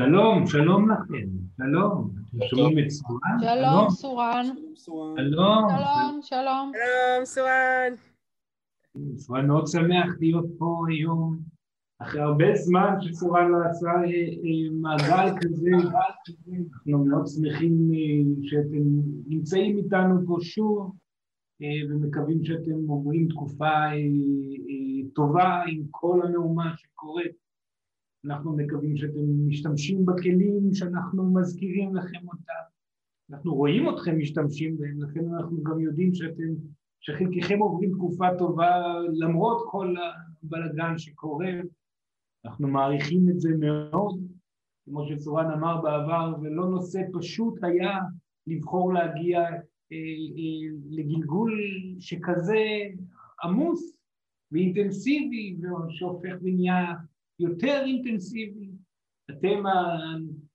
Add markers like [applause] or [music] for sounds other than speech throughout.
שלום, שלום לכם, שלום. שומעים את סורן? שלום, סורן. שלום. שלום, שלום. שלום, סואן. סורן מאוד שמח להיות פה היום, אחרי הרבה זמן שסורן לא עשה אה, אה, מעגל כזה, אנחנו מאוד שמחים אה, שאתם נמצאים איתנו פה שוב, ומקווים שאתם עוברים תקופה טובה עם כל המהומה שקורית. אנחנו מקווים שאתם משתמשים בכלים שאנחנו מזכירים לכם אותם. אנחנו רואים אתכם משתמשים בהם, לכן אנחנו גם יודעים שאתם, שחלקכם עוברים תקופה טובה למרות כל הבלגן שקורה. אנחנו מעריכים את זה מאוד, כמו שסורן אמר בעבר, ולא נושא פשוט היה לבחור להגיע אה, אה, לגלגול שכזה עמוס ואינטנסיבי, שהופך ונהיה יותר אינטנסיבי. אתם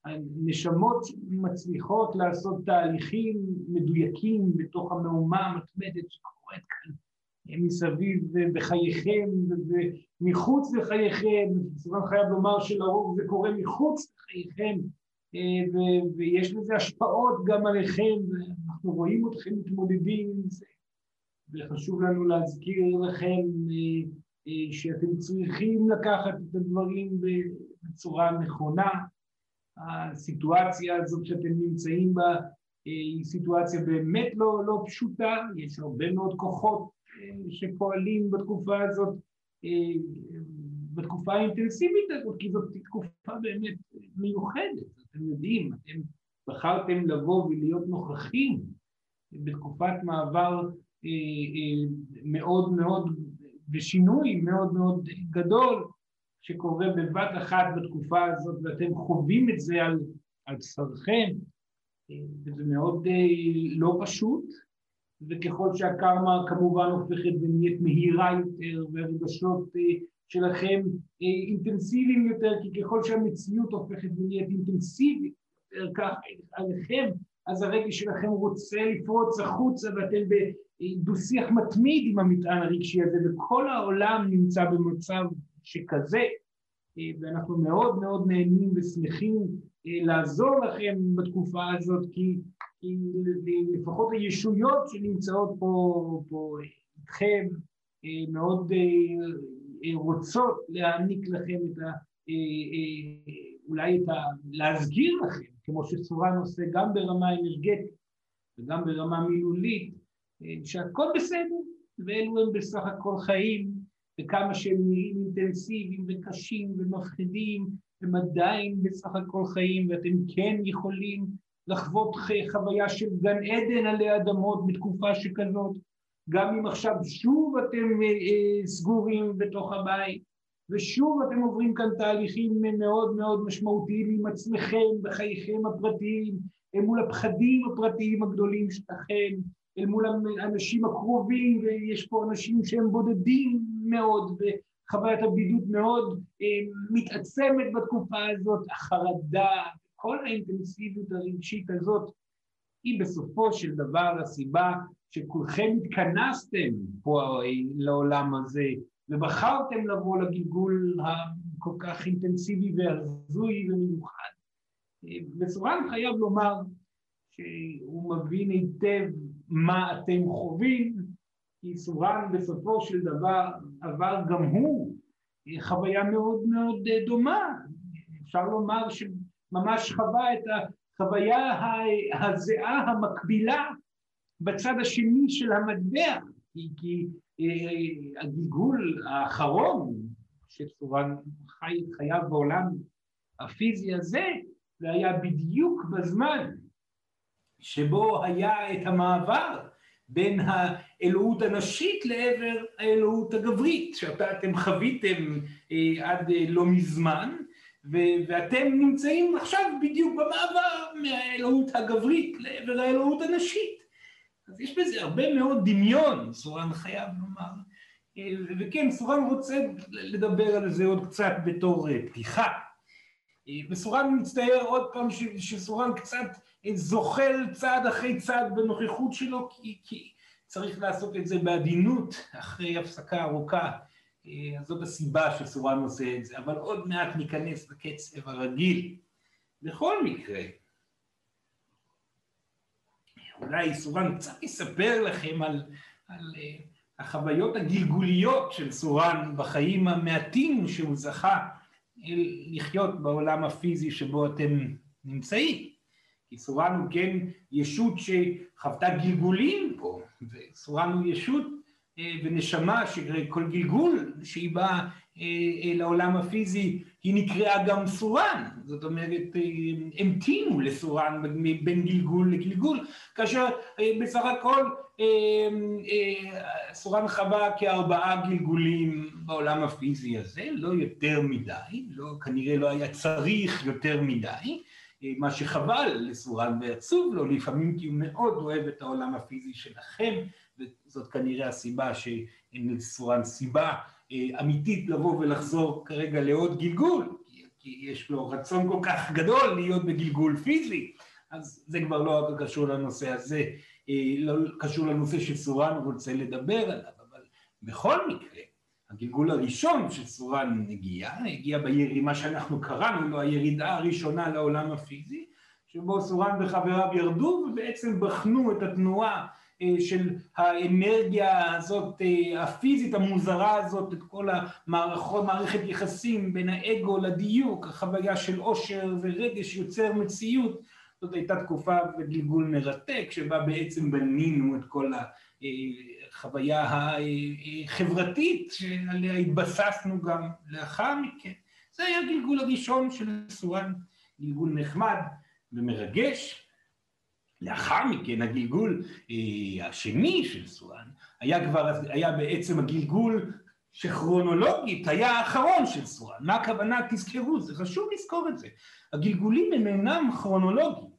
הנשמות מצליחות לעשות תהליכים מדויקים בתוך המהומה המתמדת שקורית כאן מסביב בחייכם ומחוץ לחייכם, סורן חייב לומר שלרוב זה קורה מחוץ לחייכם ויש לזה השפעות גם עליכם ואנחנו רואים אתכם מתמודדים עם זה וחשוב לנו להזכיר לכם שאתם צריכים לקחת את הדברים בצורה נכונה. הסיטואציה הזאת שאתם נמצאים בה היא סיטואציה באמת לא, לא פשוטה, יש הרבה מאוד כוחות שפועלים בתקופה הזאת, בתקופה האינטנסיבית הזאת, כי זאת תקופה באמת מיוחדת, אתם יודעים, אתם בחרתם לבוא ולהיות נוכחים בתקופת מעבר מאוד מאוד ושינוי מאוד מאוד גדול שקורה בבת אחת בתקופה הזאת ואתם חווים את זה על, על בשרכם וזה מאוד לא פשוט וככל שהקרמה כמובן הופכת ונהיית מהירה יותר והרגשות שלכם אינטנסיביים יותר כי ככל שהמציאות הופכת ונהיית אינטנסיבית יותר כך עליכם אז הרגש שלכם רוצה לפרוץ החוצה ואתם דו-שיח מתמיד עם המטען הרגשי הזה, וכל העולם נמצא במצב שכזה, ואנחנו מאוד מאוד נהנים ושמחים לעזור לכם בתקופה הזאת, כי, כי לפחות הישויות שנמצאות פה, פה איתכם מאוד רוצות להעניק לכם את ה... אולי את ה... להסגיר לכם, כמו שצורן עושה גם ברמה אנרגטית וגם ברמה מילולית, שהכל בסדר, ואלו הם בסך הכל חיים, וכמה שהם נראים אינטנסיביים וקשים ומפחידים, הם עדיין בסך הכל חיים, ואתם כן יכולים לחוות חוויה של גן עדן עלי אדמות בתקופה שכזאת, גם אם עכשיו שוב אתם סגורים בתוך הבית, ושוב אתם עוברים כאן תהליכים מאוד מאוד משמעותיים עם עצמכם בחייכם הפרטיים, מול הפחדים הפרטיים הגדולים שלכם, אל מול האנשים הקרובים, ויש פה אנשים שהם בודדים מאוד, וחוויית הבידוד מאוד מתעצמת בתקופה הזאת, החרדה, כל האינטנסיביות הרגשית הזאת, היא בסופו של דבר הסיבה שכולכם התכנסתם פה לעולם הזה, ובחרתם לבוא לגלגול הכל כך אינטנסיבי והזוי ומיוחד. וסורן חייב לומר שהוא מבין היטב מה אתם חווים, כי סורן בסופו של דבר עבר גם הוא חוויה מאוד מאוד דומה. אפשר לומר שממש חווה את החוויה הזהה המקבילה בצד השני של המטבע, כי, כי הגלגול האחרון שסורן חי את חייו בעולם הפיזי הזה, זה היה בדיוק בזמן שבו היה את המעבר בין האלוהות הנשית לעבר האלוהות הגברית, שאותה אתם חוויתם אה, עד אה, לא מזמן, ואתם נמצאים עכשיו בדיוק במעבר מהאלוהות הגברית לעבר האלוהות הנשית. אז יש בזה הרבה מאוד דמיון, סורן חייב לומר. אה, וכן, סורן רוצה לדבר על זה עוד קצת בתור פתיחה. וסורן מצטער עוד פעם שסורן קצת זוחל צעד אחרי צעד בנוכחות שלו, כי, כי צריך לעשות את זה בעדינות אחרי הפסקה ארוכה. אז זאת הסיבה שסורן עושה את זה, אבל עוד מעט ניכנס לקצב הרגיל. בכל מקרה, אולי סורן קצת יספר לכם על, על uh, החוויות הגלגוליות של סורן בחיים המעטים שהוא זכה לחיות בעולם הפיזי שבו אתם נמצאים. כי סורן הוא כן ישות שחוותה גלגולים פה, וסורן הוא ישות אה, ונשמה שכל גלגול שהיא באה אה, אה, לעולם הפיזי היא נקראה גם סורן, זאת אומרת המתינו לסורן בין גלגול לגלגול, כאשר בסך הכל סורן חווה כארבעה גלגולים בעולם הפיזי הזה, לא יותר מדי, לא, כנראה לא היה צריך יותר מדי, מה שחבל לסורן ועצוב לו לפעמים כי הוא מאוד אוהב את העולם הפיזי שלכם וזאת כנראה הסיבה שאין לסורן סיבה אה, אמיתית לבוא ולחזור כרגע לעוד גלגול, כי יש לו רצון כל כך גדול להיות בגלגול פיזי, אז זה כבר לא קשור לנושא הזה, אה, לא קשור לנושא שסורן רוצה לדבר עליו, אבל בכל מקרה, הגלגול הראשון שסורן הגיע, הגיע בירימה שאנחנו קראנו לו הירידה הראשונה לעולם הפיזי, שבו סורן וחבריו ירדו ובעצם בחנו את התנועה אה, של האנרגיה הזאת אה, הפיזית המוזרה הזאת, את כל המערכות, מערכת יחסים בין האגו לדיוק, החוויה של עושר ורגש יוצר מציאות, זאת הייתה תקופה וגלגול מרתק שבה בעצם בנינו את כל החוויה החברתית שעליה התבססנו גם לאחר מכן. זה היה הגלגול הראשון של סורן, גלגול נחמד ומרגש, לאחר מכן הגלגול אה, השני של סואן היה כבר, היה בעצם הגלגול שכרונולוגית היה האחרון של סואן. מה הכוונה? תזכרו, זה חשוב לזכור את זה. הגלגולים הם אינם כרונולוגיים.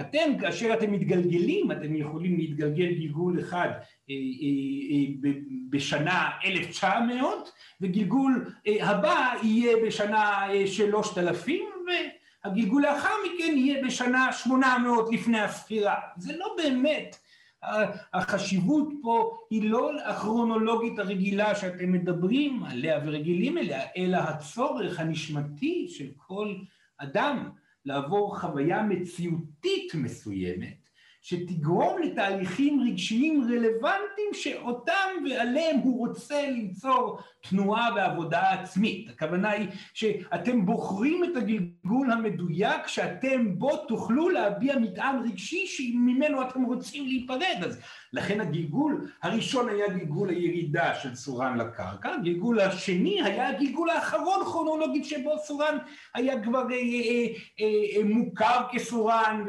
אתם, כאשר אתם מתגלגלים, אתם יכולים להתגלגל גלגול אחד אה, אה, בשנה 1900, וגלגול הבא יהיה בשנה אה, 3000, ו... הגלגול לאחר מכן יהיה בשנה 800 לפני הספירה. זה לא באמת, החשיבות פה היא לא הכרונולוגית הרגילה שאתם מדברים עליה ורגילים אליה, אלא הצורך הנשמתי של כל אדם לעבור חוויה מציאותית מסוימת שתגרום לתהליכים רגשיים רלוונטיים שאותם ועליהם הוא רוצה ליצור תנועה ועבודה עצמית. הכוונה היא שאתם בוחרים את הגלגול המדויק שאתם בו תוכלו להביע מטען רגשי שממנו אתם רוצים להיפרד. אז לכן הגלגול הראשון היה גלגול הירידה של סורן לקרקע, הגלגול השני היה הגלגול האחרון כרונולוגית שבו סורן היה כבר אה, אה, אה, אה, מוכר כסורן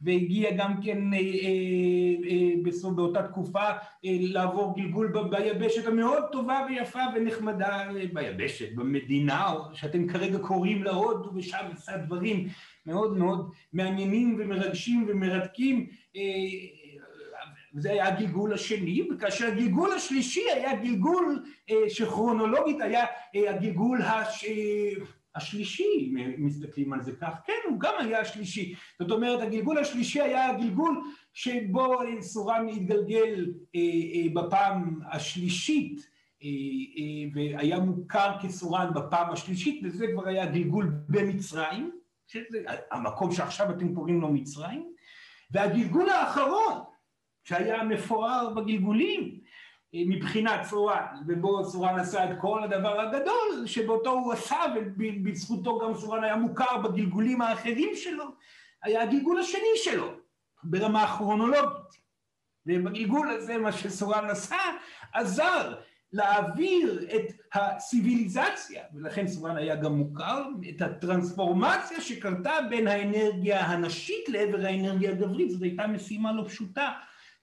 והגיע גם כן אה, אה, אה, באותה תקופה לעבור גלגול ביבשת המאוד טובה ויפה ונחמדה ביבשת, במדינה שאתם כרגע קוראים לה הודו ושם עשה דברים מאוד מאוד מעניינים ומרגשים ומרתקים. זה היה הגלגול השני, וכאשר הגלגול השלישי היה גלגול שכרונולוגית היה הגלגול הש... השלישי, אם מסתכלים על זה כך, כן, הוא גם היה השלישי. זאת אומרת, הגלגול השלישי היה הגלגול שבו סורן התגלגל אה, אה, בפעם השלישית, אה, אה, והיה מוכר כסורן בפעם השלישית, וזה כבר היה גלגול במצרים, שזה המקום שעכשיו אתם קוראים לו מצרים, והגלגול האחרון, שהיה מפואר בגלגולים, מבחינת צורן, ובו צורן עשה את כל הדבר הגדול שבאותו הוא עשה ובזכותו גם צורן היה מוכר בגלגולים האחרים שלו, היה הגלגול השני שלו ברמה הכרונולוגית. ובגלגול הזה מה שצורן עשה עזר להעביר את הציוויליזציה, ולכן סורן היה גם מוכר, את הטרנספורמציה שקרתה בין האנרגיה הנשית לעבר האנרגיה הגברית, זאת הייתה משימה לא פשוטה,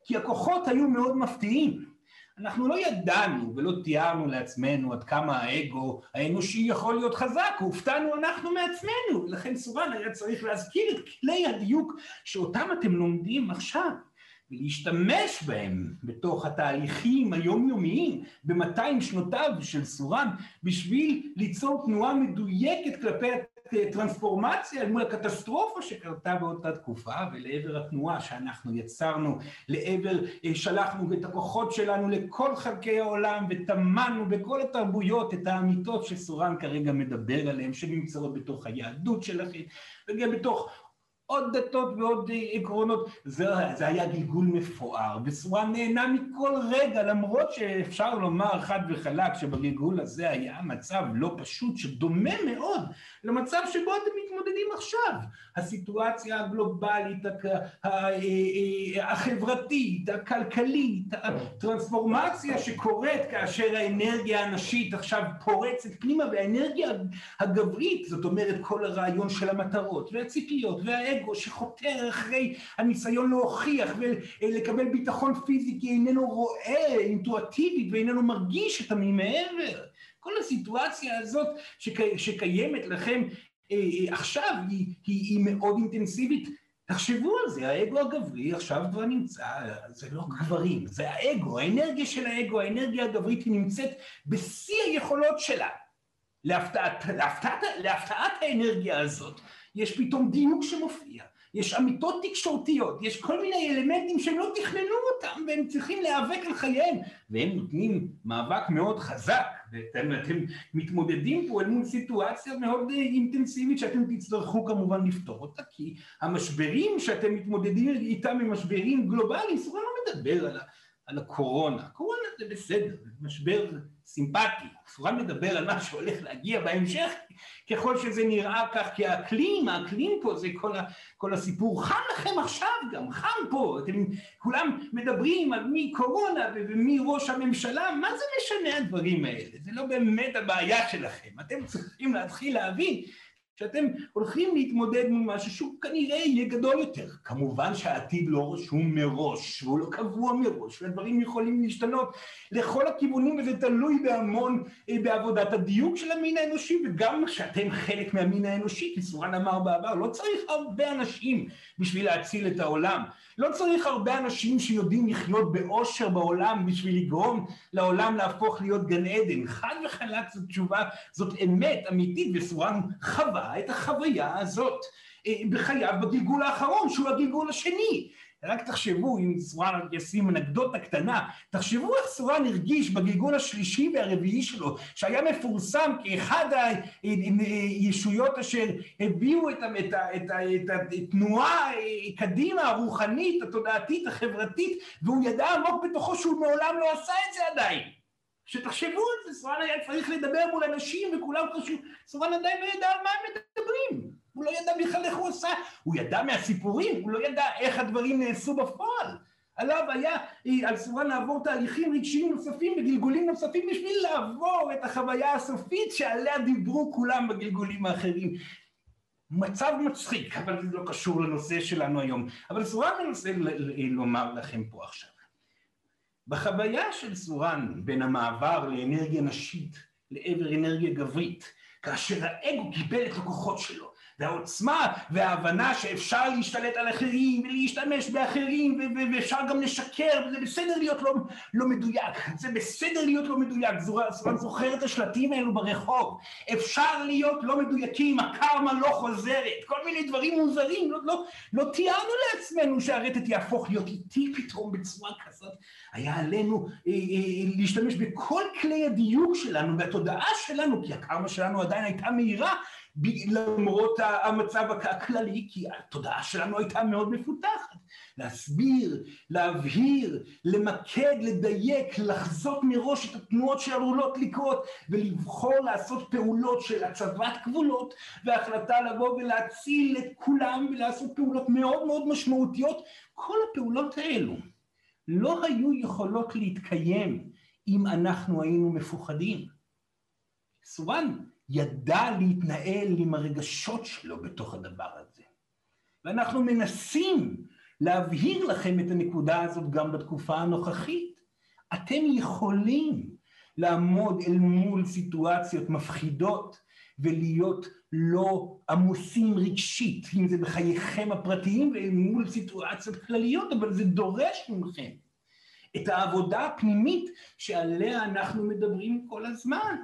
כי הכוחות היו מאוד מפתיעים. אנחנו לא ידענו ולא תיארנו לעצמנו עד כמה האגו האנושי יכול להיות חזק, הופתענו אנחנו מעצמנו, לכן סורן היה צריך להזכיר את כלי הדיוק שאותם אתם לומדים עכשיו. ולהשתמש בהם בתוך התהליכים היומיומיים במאתיים שנותיו של סורן בשביל ליצור תנועה מדויקת כלפי טרנספורמציה, אל מול הקטסטרופה שקרתה באותה תקופה, ולעבר התנועה שאנחנו יצרנו, לעבר, שלחנו את הכוחות שלנו לכל חלקי העולם, וטמנו בכל התרבויות את האמיתות שסורן כרגע מדבר עליהן, שנמצאות בתוך היהדות שלכם, וגם בתוך עוד דתות ועוד עקרונות, זה, זה היה גלגול מפואר, וסורן נהנה מכל רגע, למרות שאפשר לומר חד וחלק שבגלגול הזה היה מצב לא פשוט, שדומה מאוד למצב שבו אתם מתמודדים עכשיו. הסיטואציה הגלובלית, החברתית, הכלכלית, הטרנספורמציה שקורית כאשר האנרגיה הנשית עכשיו פורצת פנימה, והאנרגיה הגברית, זאת אומרת כל הרעיון של המטרות והציפיות והאגו, האגו שחותר אחרי הניסיון להוכיח ולקבל ביטחון פיזי כי איננו רואה אינטואטיבית ואיננו מרגיש את הממעבר. כל הסיטואציה הזאת שקי, שקיימת לכם אה, אה, עכשיו היא, היא, היא מאוד אינטנסיבית. תחשבו על זה, האגו הגברי עכשיו כבר נמצא, זה לא גברים, זה האגו, האנרגיה של האגו, האנרגיה הגברית היא נמצאת בשיא היכולות שלה. להפתעת, להפתעת, להפתעת האנרגיה הזאת, יש פתאום דיוק שמופיע, יש אמיתות תקשורתיות, יש כל מיני אלמנטים שהם לא תכננו אותם והם צריכים להיאבק על חייהם והם נותנים מאבק מאוד חזק ואתם מתמודדים פה אל מול סיטואציה מאוד אינטנסיבית שאתם תצטרכו כמובן לפתור אותה כי המשברים שאתם מתמודדים איתם הם משברים גלובליים, סורן לא מדבר על, על הקורונה, הקורונה זה בסדר, זה משבר סימפטי, סורן מדבר על מה שהולך להגיע בהמשך ככל שזה נראה כך, כי האקלים, האקלים פה זה כל, ה, כל הסיפור, חם לכם עכשיו גם, חם פה, אתם כולם מדברים על מי קורונה ומי ראש הממשלה, מה זה משנה הדברים האלה? זה לא באמת הבעיה שלכם, אתם צריכים להתחיל להבין שאתם הולכים להתמודד מול משהו שהוא כנראה יהיה גדול יותר. כמובן שהעתיד לא רשום מראש, והוא לא קבוע מראש, והדברים יכולים להשתנות לכל הכיוונים, וזה תלוי בהמון אה, בעבודת הדיוק של המין האנושי, וגם שאתם חלק מהמין האנושי, כי סורן אמר בעבר, לא צריך הרבה אנשים בשביל להציל את העולם. לא צריך הרבה אנשים שיודעים לחיות באושר בעולם בשביל לגרום לעולם להפוך להיות גן עדן. חד וחלק זאת תשובה, זאת אמת אמיתית, וסורן חווה את החוויה הזאת אה, בחייו בגלגול האחרון, שהוא הגלגול השני. רק תחשבו, אם סורן ישים אנקדוטה קטנה, תחשבו איך סורן הרגיש בגלגול השלישי והרביעי שלו, שהיה מפורסם כאחד הישויות אשר הביאו את, את, את, התנועה קדימה, הרוחנית, התודעתית, החברתית, והוא ידע עמוק בתוכו שהוא מעולם לא עשה את זה עדיין. שתחשבו על זה, סורן היה צריך לדבר מול אנשים וכולם חשבו, סורן עדיין לא ידע על מה הם מדברים. הוא לא ידע בכלל איך הוא עשה, הוא ידע מהסיפורים, הוא לא ידע איך הדברים נעשו בפועל. עליו היה על סורן לעבור תהליכים רגשיים נוספים וגלגולים נוספים בשביל לעבור את החוויה הסופית שעליה דיברו כולם בגלגולים האחרים. מצב מצחיק, אבל זה לא קשור לנושא שלנו היום. אבל סורן מנסה לומר לכם פה עכשיו. בחוויה של סורן בין המעבר לאנרגיה נשית לעבר אנרגיה גברית, כאשר האגו קיבל את הכוחות שלו, והעוצמה וההבנה שאפשר להשתלט על אחרים ולהשתמש באחרים ואפשר גם לשקר וזה בסדר להיות לא, לא מדויק, זה בסדר להיות לא מדויק, זורן זוכר את השלטים האלו ברחוב, אפשר להיות לא מדויקים, הקרמה לא חוזרת, כל מיני דברים מוזרים, לא, לא, לא תיארנו לעצמנו שהרטט יהפוך להיות איטי פתאום בצורה כזאת, היה עלינו אה, אה, להשתמש בכל כלי הדיוק שלנו והתודעה שלנו, כי הקרמה שלנו עדיין הייתה מהירה למרות המצב הכללי, כי התודעה שלנו הייתה מאוד מפותחת. להסביר, להבהיר, למקד, לדייק, לחזות מראש את התנועות שעלולות לקרות, ולבחור לעשות פעולות של הצבת גבולות, והחלטה לבוא ולהציל את כולם ולעשות פעולות מאוד מאוד משמעותיות. כל הפעולות האלו לא היו יכולות להתקיים אם אנחנו היינו מפוחדים. סורן ידע להתנהל עם הרגשות שלו בתוך הדבר הזה. ואנחנו מנסים להבהיר לכם את הנקודה הזאת גם בתקופה הנוכחית. אתם יכולים לעמוד אל מול סיטואציות מפחידות ולהיות לא עמוסים רגשית, אם זה בחייכם הפרטיים ואל מול סיטואציות כלליות, אבל זה דורש מכם את העבודה הפנימית שעליה אנחנו מדברים כל הזמן.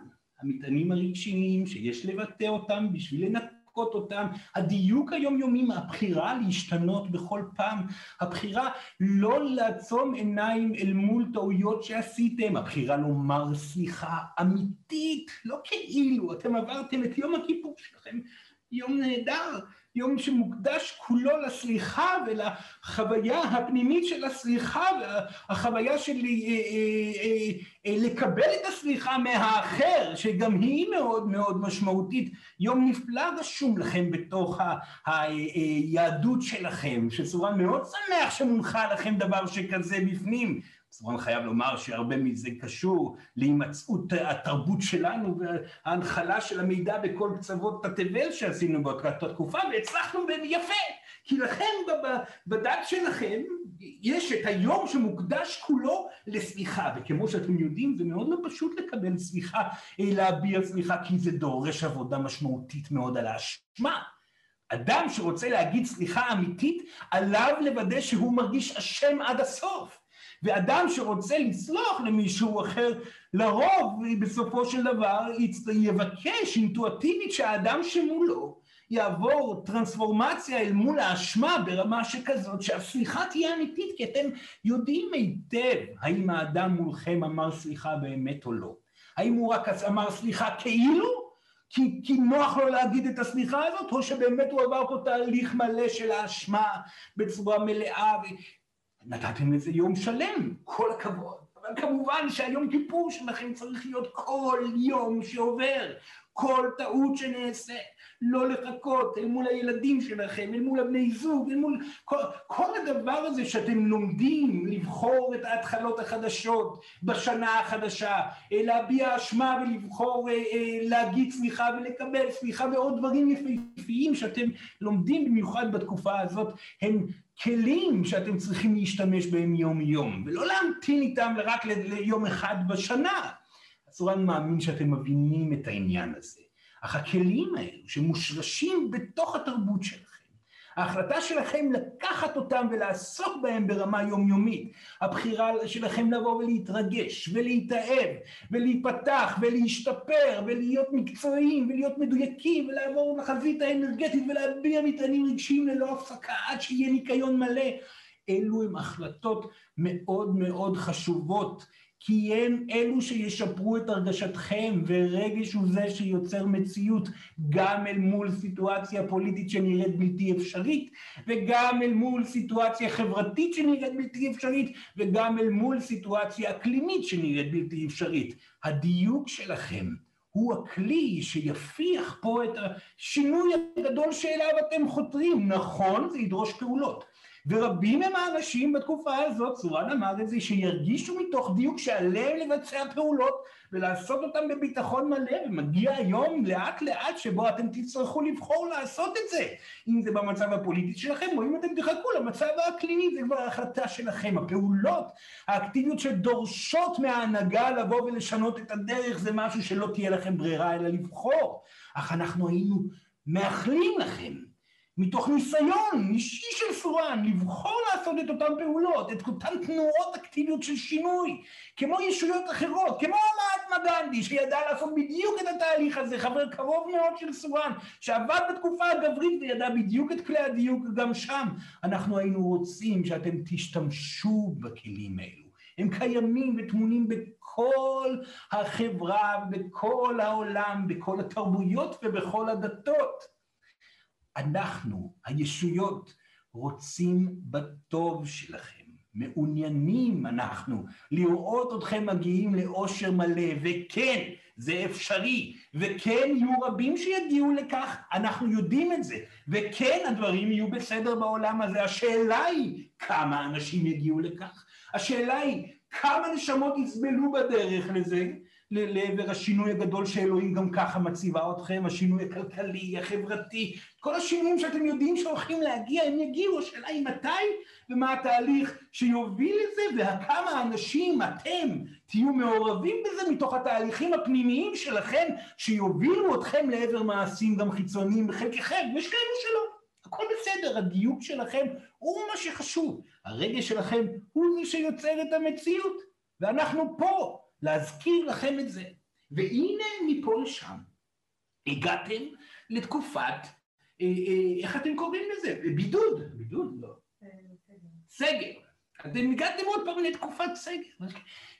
המטענים הרגשיים שיש לבטא אותם בשביל לנקות אותם. הדיוק היומיומי מהבחירה להשתנות בכל פעם, הבחירה לא לעצום עיניים אל מול טעויות שעשיתם, הבחירה לומר סליחה אמיתית, לא כאילו, אתם עברתם את יום הכיפור שלכם, יום נהדר, יום שמוקדש כולו לסליחה ולחוויה הפנימית של הסליחה והחוויה של אה, אה, אה, לקבל את הסליחה מהאחר, שגם היא מאוד מאוד משמעותית. יום נפלא רשום לכם בתוך היהדות שלכם, שסורן מאוד שמח שמונחה לכם דבר שכזה בפנים. סורן חייב לומר שהרבה מזה קשור להימצאות התרבות שלנו וההנחלה של המידע בכל קצוות התבל שעשינו באותה תקופה, והצלחנו יפה, כי לכם בדת שלכם יש את היום שמוקדש כולו לסליחה, וכמו שאתם יודעים זה מאוד לא פשוט לקבל סליחה, להביע סליחה, כי זה דורש עבודה משמעותית מאוד על האשמה. אדם שרוצה להגיד סליחה אמיתית, עליו לוודא שהוא מרגיש אשם עד הסוף. ואדם שרוצה לסלוח למישהו אחר, לרוב בסופו של דבר יבקש אינטואטיבית שהאדם שמולו יעבור טרנספורמציה אל מול האשמה ברמה שכזאת שהסליחה תהיה אמיתית, כי אתם יודעים היטב האם האדם מולכם אמר סליחה באמת או לא. האם הוא רק אמר סליחה כאילו? כי, כי נוח לו להגיד את הסליחה הזאת, או שבאמת הוא עבר פה תהליך מלא של האשמה בצורה מלאה, נתתם לזה יום שלם, כל הכבוד. אבל כמובן שהיום כיפור שלכם צריך להיות כל יום שעובר, כל טעות שנעשה, לא לחכות אל מול הילדים שלכם, אל מול הבני זוג, אל מול כל, כל הדבר הזה שאתם לומדים לבחור את ההתחלות החדשות בשנה החדשה, להביע אשמה ולבחור אה, אה, להגיד סליחה ולקבל סליחה ועוד דברים יפהפיים שאתם לומדים במיוחד בתקופה הזאת, הם כלים שאתם צריכים להשתמש בהם יום-יום, ולא להמתין איתם רק ליום אחד בשנה. הצורן מאמין שאתם מבינים את העניין הזה. אך הכלים האלו שמושרשים בתוך התרבות שלכם, ההחלטה שלכם לקחת אותם ולעסוק בהם ברמה יומיומית, הבחירה שלכם לבוא ולהתרגש ולהתאהב ולהיפתח ולהשתפר ולהיות מקצועיים ולהיות מדויקים ולעבור לחזית האנרגטית ולהביע מטענים רגשיים ללא הפסקה עד שיהיה ניקיון מלא, אלו הם החלטות מאוד מאוד חשובות כי הם אלו שישפרו את הרגשתכם, ורגש הוא זה שיוצר מציאות גם אל מול סיטואציה פוליטית שנראית בלתי אפשרית, וגם אל מול סיטואציה חברתית שנראית בלתי אפשרית, וגם אל מול סיטואציה אקלימית שנראית בלתי אפשרית. הדיוק שלכם הוא הכלי שיפיח פה את השינוי הגדול שאליו אתם חותרים. נכון, זה ידרוש פעולות. ורבים הם האנשים בתקופה הזאת, צורן אמר את זה, שירגישו מתוך דיוק שעליהם לבצע פעולות ולעשות אותם בביטחון מלא, ומגיע היום לאט לאט שבו אתם תצטרכו לבחור לעשות את זה, אם זה במצב הפוליטי שלכם, או אם אתם תחכו למצב האקלימי, זה כבר החלטה שלכם. הפעולות האקטיביות שדורשות מההנהגה לבוא ולשנות את הדרך, זה משהו שלא תהיה לכם ברירה אלא לבחור. אך אנחנו היינו מאחלים לכם מתוך ניסיון אישי של סורן, לבחור לעשות את אותן פעולות, את אותן תנועות אקטיביות של שינוי, כמו ישויות אחרות, כמו המעטמה גנדי, שידע לעשות בדיוק את התהליך הזה, חבר קרוב מאוד של סורן, שעבד בתקופה הגברית וידע בדיוק את כלי הדיוק גם שם. אנחנו היינו רוצים שאתם תשתמשו בכלים האלו. הם קיימים וטמונים בכל החברה, בכל העולם, בכל התרבויות ובכל הדתות. אנחנו, הישויות, רוצים בטוב שלכם. מעוניינים אנחנו לראות אתכם מגיעים לאושר מלא, וכן, זה אפשרי, וכן, יהיו רבים שיגיעו לכך, אנחנו יודעים את זה, וכן, הדברים יהיו בסדר בעולם הזה. השאלה היא כמה אנשים יגיעו לכך, השאלה היא כמה נשמות יסבלו בדרך לזה, לעבר השינוי הגדול שאלוהים גם ככה מציבה אתכם, השינוי הכלכלי, החברתי, כל השינויים שאתם יודעים שהולכים להגיע, הם יגיעו, השאלה היא מתי ומה התהליך שיוביל לזה, וכמה אנשים אתם תהיו מעורבים בזה מתוך התהליכים הפנימיים שלכם, שיובילו אתכם לעבר מעשים גם חיצוניים בחלקכם, יש כאלו שלא. הכל בסדר, הדיוק שלכם הוא מה שחשוב, הרגש שלכם הוא מי שיוצר את המציאות, ואנחנו פה להזכיר לכם את זה. והנה מפה לשם הגעתם לתקופת אה, אה, איך אתם קוראים לזה? בידוד, בידוד לא. סגר. אתם הגעתם עוד פעם לתקופת סגר.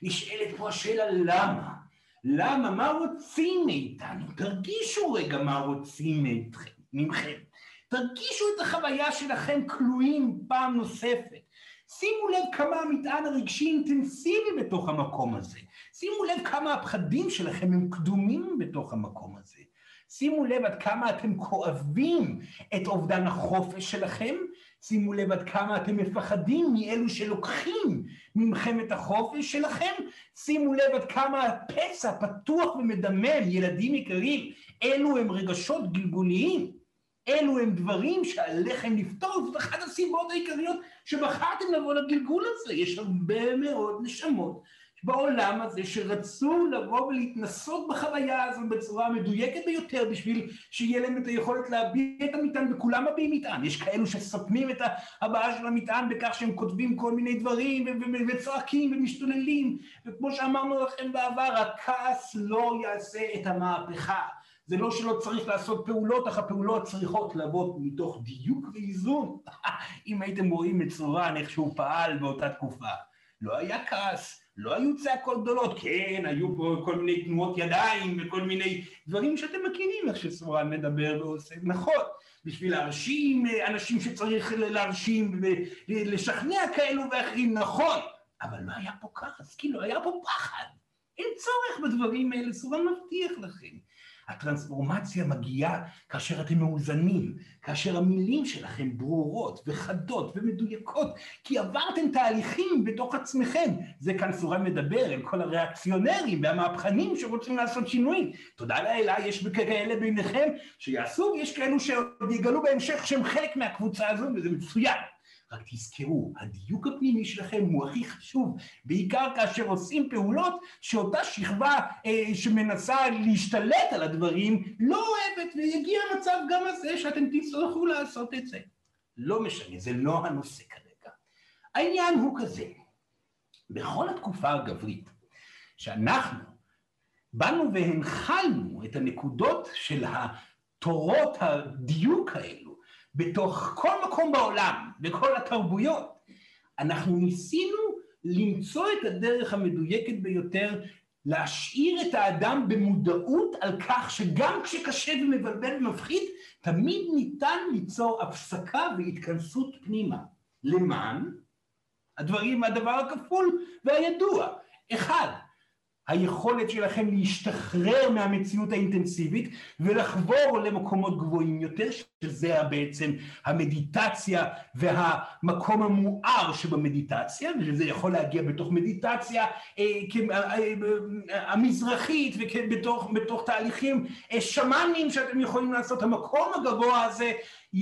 נשאלת פה השאלה למה? למה? מה רוצים מאיתנו? תרגישו רגע מה רוצים מכם. תרגישו את החוויה שלכם כלואים פעם נוספת. שימו לב כמה המטען הרגשי אינטנסיבי בתוך המקום הזה. שימו לב כמה הפחדים שלכם הם קדומים בתוך המקום הזה. שימו לב עד כמה אתם כואבים את אובדן החופש שלכם, שימו לב עד כמה אתם מפחדים מאלו שלוקחים ממכם את החופש שלכם, שימו לב עד כמה הפצע פתוח ומדמם, ילדים יקרים, אלו הם רגשות גלגוליים, אלו הם דברים שעליכם לפתור, זאת אחת הסיבות העיקריות שבחרתם לבוא לגלגול הזה, יש הרבה מאוד נשמות בעולם הזה שרצו לבוא ולהתנסות בחוויה הזו בצורה המדויקת ביותר בשביל שיהיה להם את היכולת להביע את המטען וכולם מביעים מטען. יש כאלו שסותמים את הבעיה של המטען בכך שהם כותבים כל מיני דברים וצועקים ומשתוללים וכמו שאמרנו לכם בעבר הכעס לא יעשה את המהפכה. זה לא שלא צריך לעשות פעולות, אך הפעולות צריכות לבוא מתוך דיוק ואיזון. [laughs] אם הייתם רואים את צורן איך שהוא פעל באותה תקופה. לא היה כעס, לא היו צעקות גדולות, כן, היו פה כל מיני תנועות ידיים וכל מיני דברים שאתם מכירים איך שסורן מדבר ועושה, נכון, בשביל להרשים אנשים שצריך להרשים ולשכנע כאלו ואחרים, נכון, אבל לא היה פה כעס, כאילו היה פה פחד, אין צורך בדברים האלה, סורן מבטיח לכם. הטרנספורמציה מגיעה כאשר אתם מאוזנים, כאשר המילים שלכם ברורות וחדות ומדויקות, כי עברתם תהליכים בתוך עצמכם. זה כאן סורן מדבר אל כל הריאקציונרים והמהפכנים שרוצים לעשות שינויים. תודה לאלה, יש כאלה ביניכם שיעשו, ויש כאלו שעוד יגלו בהמשך שהם חלק מהקבוצה הזו, וזה מצוין. רק תזכרו, הדיוק הפנימי שלכם הוא הכי חשוב, בעיקר כאשר עושים פעולות שאותה שכבה אה, שמנסה להשתלט על הדברים לא אוהבת, ויגיע המצב גם הזה שאתם תצטרכו לעשות את זה. לא משנה, זה לא הנושא כרגע. העניין הוא כזה, בכל התקופה הגברית, שאנחנו באנו והנחלנו את הנקודות של התורות הדיוק האלו, בתוך כל מקום בעולם, בכל התרבויות, אנחנו ניסינו למצוא את הדרך המדויקת ביותר להשאיר את האדם במודעות על כך שגם כשקשה ומבלבל ומפחיד, תמיד ניתן ליצור הפסקה והתכנסות פנימה. למען הדברים, הדבר הכפול והידוע. אחד, היכולת שלכם להשתחרר מהמציאות האינטנסיבית ולחבור למקומות גבוהים יותר, שזה בעצם המדיטציה והמקום המואר שבמדיטציה, וזה יכול להגיע בתוך מדיטציה אה, אה, אה, המזרחית ובתוך תהליכים שמאניים שאתם יכולים לעשות. המקום הגבוה הזה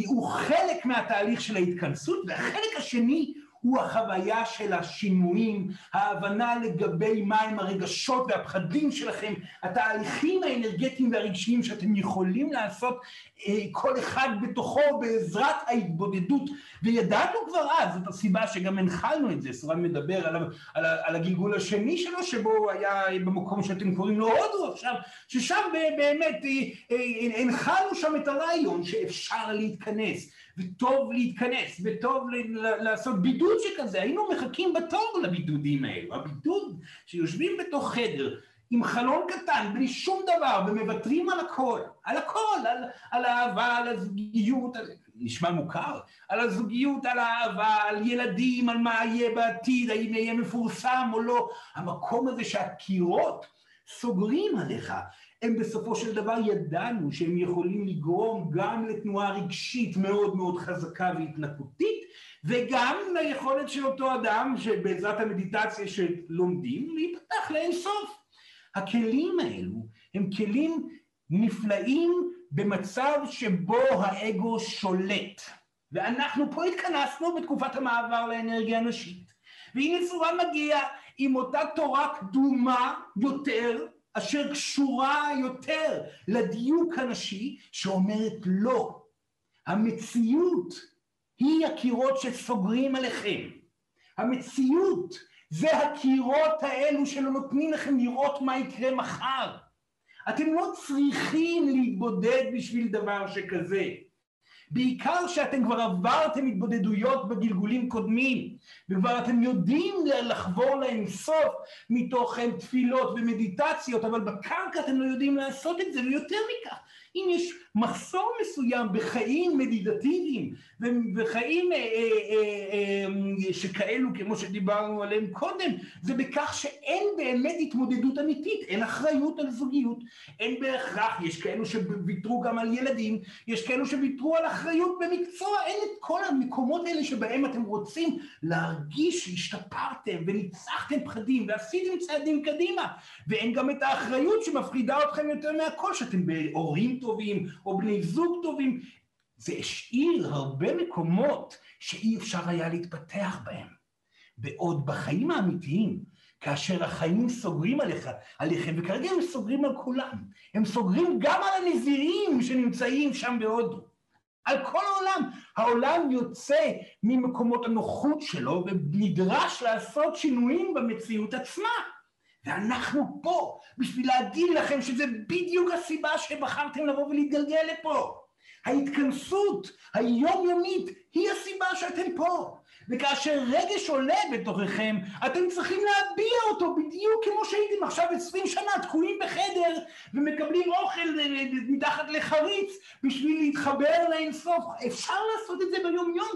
הוא חלק מהתהליך של ההתכנסות, והחלק השני הוא החוויה של השינויים, ההבנה לגבי מהם הרגשות והפחדים שלכם, התהליכים האנרגטיים והרגשיים שאתם יכולים לעשות אה, כל אחד בתוכו בעזרת ההתבודדות, וידענו כבר אז, זאת הסיבה שגם הנחלנו את זה, סורן מדבר על, על, על הגלגול השני שלו, שבו הוא היה במקום שאתם קוראים לו הודו עכשיו, ששם באמת אה, אה, הנחלנו שם את הרעיון שאפשר להתכנס. וטוב להתכנס, וטוב לעשות בידוד שכזה, היינו מחכים בתור לבידודים האלו, הבידוד שיושבים בתוך חדר עם חלון קטן, בלי שום דבר, ומוותרים על הכל, על הכל, על, על האהבה, על הזוגיות, על... נשמע מוכר, על הזוגיות, על האהבה, על ילדים, על מה יהיה בעתיד, האם יהיה מפורסם או לא, המקום הזה שהקירות סוגרים עליך, הם בסופו של דבר ידענו שהם יכולים לגרום גם לתנועה רגשית מאוד מאוד חזקה והתנקותית, וגם ליכולת של אותו אדם שבעזרת המדיטציה שלומדים להיפתח לאינסוף. הכלים האלו הם כלים נפלאים במצב שבו האגו שולט. ואנחנו פה התכנסנו בתקופת המעבר לאנרגיה הנשית. והנה צורה מגיע עם אותה תורה קדומה יותר, אשר קשורה יותר לדיוק הנשי, שאומרת לא. המציאות היא הקירות שסוגרים עליכם. המציאות זה הקירות האלו שלא נותנים לכם לראות מה יקרה מחר. אתם לא צריכים להתבודד בשביל דבר שכזה. בעיקר שאתם כבר עברתם התבודדויות בגלגולים קודמים, וכבר אתם יודעים לחבור לאינסוף מתוך תפילות ומדיטציות, אבל בקרקע אתם לא יודעים לעשות את זה, ויותר מכך, אם יש מחסור מסוים בחיים מדיטטיביים וחיים אה, אה, אה, שכאלו כמו שדיברנו עליהם קודם, זה בכך שאין באמת התמודדות אמיתית, אין אחריות על זוגיות, אין בהכרח, יש כאלו שוויתרו גם על ילדים, יש כאלו שוויתרו על אחריות במקצוע, אין את כל המקומות האלה שבהם אתם רוצים להרגיש שהשתפרתם וניצחתם פחדים ועשיתם צעדים קדימה, ואין גם את האחריות שמפחידה אתכם יותר מהכל, שאתם בהורים טובים או בני זוג טובים, זה השאיר הרבה מקומות שאי אפשר היה להתפתח בהם. בעוד בחיים האמיתיים, כאשר החיים סוגרים עליך, עליכם, וכרגע הם סוגרים על כולם, הם סוגרים גם על הנזירים שנמצאים שם בהודו. על כל העולם. העולם יוצא ממקומות הנוחות שלו ונדרש לעשות שינויים במציאות עצמה. ואנחנו פה בשביל להגיד לכם שזה בדיוק הסיבה שבחרתם לבוא ולהתגלגל לפה. ההתכנסות היומיומית היא הסיבה שאתם פה. וכאשר רגש עולה בתוככם, אתם צריכים להביע אותו בדיוק כמו שהייתם עכשיו עשרים שנה תקועים בחדר ומקבלים אוכל מתחת לחריץ בשביל להתחבר לאינסוף. אפשר לעשות את זה ביום יום,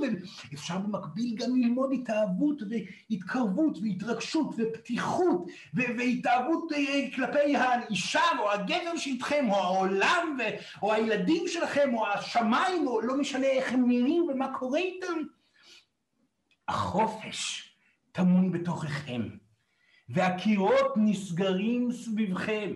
ואפשר במקביל גם ללמוד התאהבות והתקרבות והתרגשות ופתיחות והתאהבות אה, כלפי האישה או הגבר שאיתכם או העולם או הילדים שלכם או השמיים או לא משנה איך הם נראים ומה קורה איתם. החופש טמון בתוככם, והקירות נסגרים סביבכם.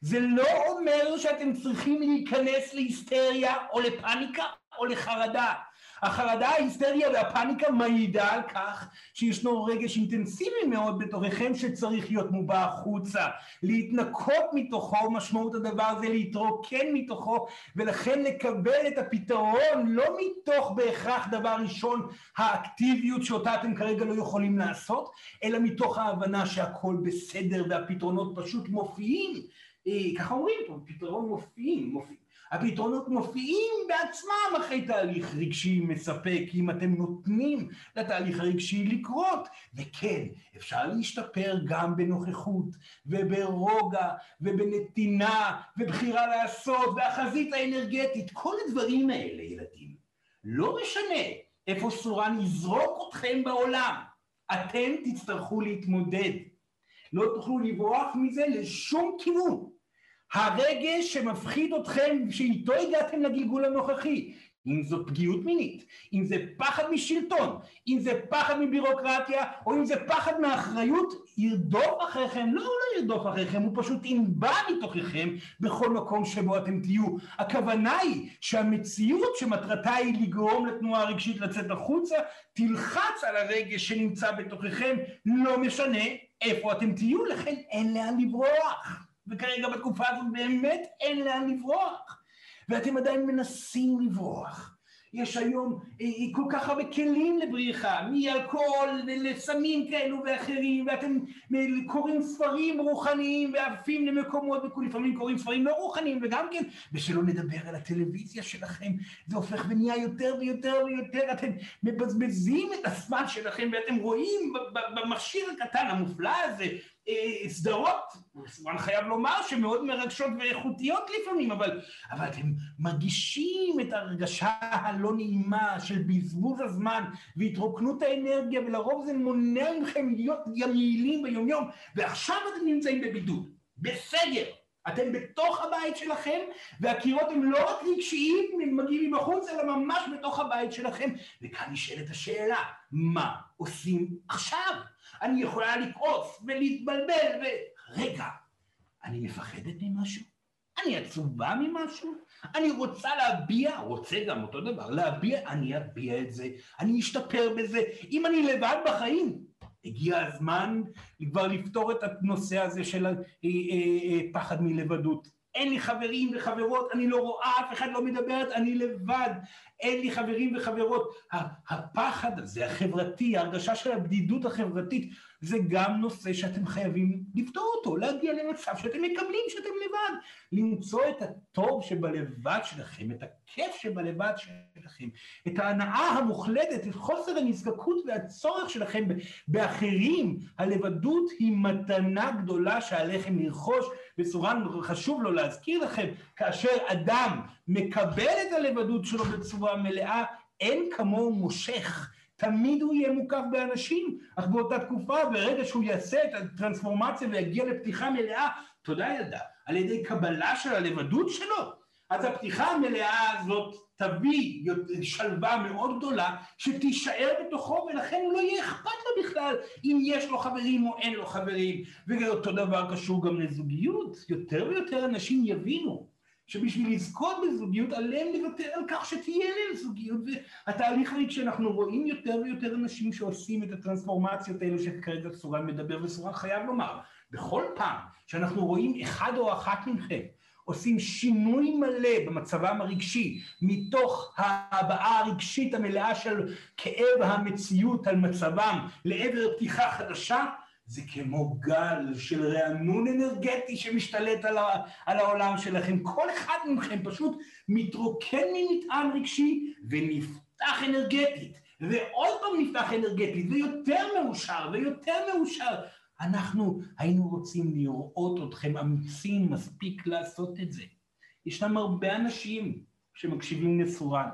זה לא אומר שאתם צריכים להיכנס להיסטריה או לפאניקה או לחרדה. החרדה, ההיסטריה והפאניקה מעידה על כך שישנו רגש אינטנסיבי מאוד בתוככם שצריך להיות מובע החוצה. להתנקות מתוכו, משמעות הדבר זה להתרוקן מתוכו, ולכן לקבל את הפתרון לא מתוך בהכרח דבר ראשון האקטיביות שאותה אתם כרגע לא יכולים לעשות, אלא מתוך ההבנה שהכל בסדר והפתרונות פשוט מופיעים. אה, ככה אומרים, פתרון מופיעים, מופיעים. הפתרונות מופיעים בעצמם אחרי תהליך רגשי מספק, אם אתם נותנים לתהליך הרגשי לקרות. וכן, אפשר להשתפר גם בנוכחות, וברוגע, ובנתינה, ובחירה לעשות, והחזית האנרגטית, כל הדברים האלה, ילדים. לא משנה איפה סורן יזרוק אתכם בעולם, אתם תצטרכו להתמודד. לא תוכלו לברוח מזה לשום כיוון. הרגש שמפחיד אתכם, שאיתו הגעתם לגלגול הנוכחי, אם זו פגיעות מינית, אם זה פחד משלטון, אם זה פחד מבירוקרטיה, או אם זה פחד מאחריות, ירדוף אחריכם, לא, הוא לא ירדוף אחריכם, הוא פשוט ינבע מתוככם בכל מקום שבו אתם תהיו. הכוונה היא שהמציאות שמטרתה היא לגרום לתנועה הרגשית לצאת החוצה, תלחץ על הרגש שנמצא בתוככם, לא משנה איפה אתם תהיו, לכן אין לאן לברוח. וכרגע בתקופה הזאת באמת אין לאן לברוח. ואתם עדיין מנסים לברוח. יש היום אה, אה, כל כך הרבה כלים לבריחה, מאלכוהול לסמים כאלו ואחרים, ואתם אה, קוראים ספרים רוחניים ועפים למקומות, ולפעמים קוראים ספרים לא רוחניים וגם כן, ושלא נדבר על הטלוויזיה שלכם, זה הופך ונהיה יותר ויותר ויותר, אתם מבזבזים את הזמן שלכם ואתם רואים במכשיר הקטן המופלא הזה סדרות, אני חייב לומר שמאוד מרגשות ואיכותיות לפעמים, אבל, אבל אתם מרגישים את ההרגשה הלא נעימה של בזבוז הזמן והתרוקנות האנרגיה, ולרוב זה מונע מכם להיות יעילים ביומיום, ועכשיו אתם נמצאים בבידוד, בסגר. אתם בתוך הבית שלכם, והקירות הם לא רק רגשיים, הם מגיעים מבחוץ, אלא ממש בתוך הבית שלכם. וכאן נשאלת השאלה, מה עושים עכשיו? אני יכולה לכעוס ולהתבלבל ו... רגע, אני מפחדת ממשהו? אני עצובה ממשהו? אני רוצה להביע, רוצה גם אותו דבר, להביע, אני אביע את זה, אני אשתפר בזה. אם אני לבד בחיים, הגיע הזמן כבר לפתור את הנושא הזה של אה, אה, אה, פחד מלבדות. אין לי חברים וחברות, אני לא רואה, אף אחד לא מדברת, אני לבד, אין לי חברים וחברות. הפחד הזה, החברתי, ההרגשה של הבדידות החברתית, זה גם נושא שאתם חייבים לפתור אותו, להגיע למצב שאתם מקבלים שאתם לבד, למצוא את הטוב שבלבד שלכם, את הכיף שבלבד שלכם, את ההנאה המוחלטת, את חוסר הנזקקות והצורך שלכם באחרים. הלבדות היא מתנה גדולה שעליכם לרכוש, וסורן חשוב לו להזכיר לכם, כאשר אדם מקבל את הלבדות שלו בצורה מלאה, אין כמוהו מושך. תמיד הוא יהיה מוקף באנשים, אך באותה תקופה, ברגע שהוא יעשה את הטרנספורמציה ויגיע לפתיחה מלאה, תודה ידע, על ידי קבלה של הלבדות שלו, אז הפתיחה המלאה הזאת תביא שלווה מאוד גדולה שתישאר בתוכו ולכן לא יהיה אכפת לו בכלל אם יש לו חברים או אין לו חברים. ואותו דבר קשור גם לזוגיות. יותר ויותר אנשים יבינו שבשביל לזכות בזוגיות עליהם לוותר על כך שתהיה להם זוגיות. והתהליך הרי שאנחנו רואים יותר ויותר אנשים שעושים את הטרנספורמציות האלו שכרגע סורן מדבר וסורן חייב לומר בכל פעם שאנחנו רואים אחד או אחת מכם עושים שינוי מלא במצבם הרגשי מתוך ההבעה הרגשית המלאה של כאב המציאות על מצבם לעבר פתיחה חדשה זה כמו גל של רענון אנרגטי שמשתלט על, ה, על העולם שלכם. כל אחד מכם פשוט מתרוקן ממטען רגשי ונפתח אנרגטית, ועוד פעם נפתח אנרגטית, ויותר מאושר, ויותר מאושר. אנחנו היינו רוצים לראות אתכם אמיצים מספיק לעשות את זה. ישנם הרבה אנשים שמקשיבים לסורן.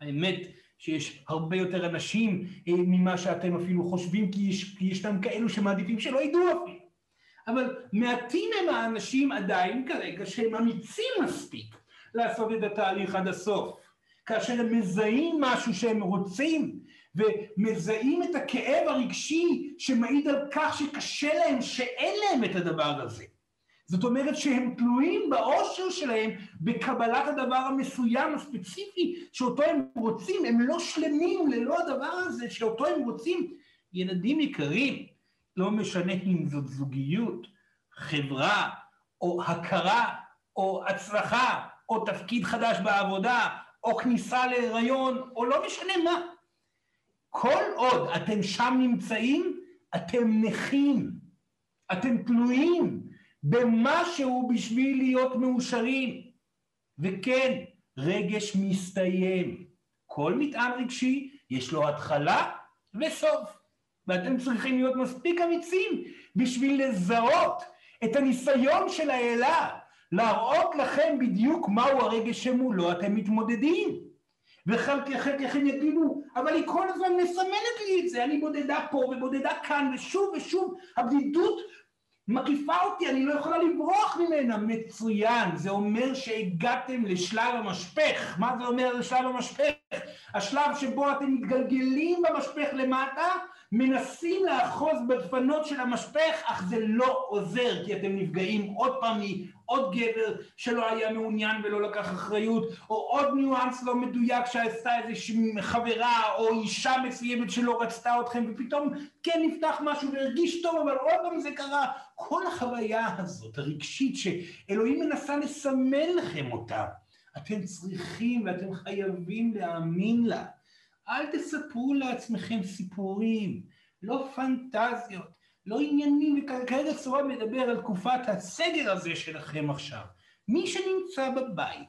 האמת, שיש הרבה יותר אנשים אה, ממה שאתם אפילו חושבים, כי יש, כי ישנם כאלו שמעדיפים שלא ידעו אפילו. אבל מעטים הם האנשים עדיין כרגע שהם אמיצים מספיק לעשות את התהליך עד הסוף. כאשר הם מזהים משהו שהם רוצים, ומזהים את הכאב הרגשי שמעיד על כך שקשה להם, שאין להם את הדבר הזה. זאת אומרת שהם תלויים באושר שלהם בקבלת הדבר המסוים הספציפי שאותו הם רוצים, הם לא שלמים ללא הדבר הזה שאותו הם רוצים. ילדים יקרים, לא משנה אם זאת זוגיות, חברה, או הכרה, או הצלחה, או תפקיד חדש בעבודה, או כניסה להיריון, או לא משנה מה. כל עוד אתם שם נמצאים, אתם נכים, אתם תלויים במשהו בשביל להיות מאושרים. וכן, רגש מסתיים. כל מטען רגשי יש לו התחלה וסוף. ואתם צריכים להיות מספיק אמיצים בשביל לזהות את הניסיון של האלה, להראות לכם בדיוק מהו הרגש שמולו אתם מתמודדים. וחלקכם יגידו, אבל היא כל הזמן מסמנת לי את זה, אני בודדה פה ובודדה כאן, ושוב ושוב הבדידות מקיפה אותי, אני לא יכולה לברוח ממנה. מצוין, זה אומר שהגעתם לשלב המשפך. מה זה אומר לשלב המשפך? השלב שבו אתם מתגלגלים במשפך למטה, מנסים לאחוז בדפנות של המשפך, אך זה לא עוזר, כי אתם נפגעים עוד פעם מעוד גבר שלא היה מעוניין ולא לקח אחריות, או עוד ניואנס לא מדויק שעשתה איזושהי חברה או אישה מסוימת שלא רצתה אתכם, ופתאום כן נפתח משהו והרגיש טוב, אבל עוד פעם זה קרה. כל החוויה הזאת, הרגשית, שאלוהים מנסה לסמן לכם אותה, אתם צריכים ואתם חייבים להאמין לה. אל תספרו לעצמכם סיפורים, לא פנטזיות, לא עניינים, וכרגע צורה מדבר על תקופת הסגר הזה שלכם עכשיו. מי שנמצא בבית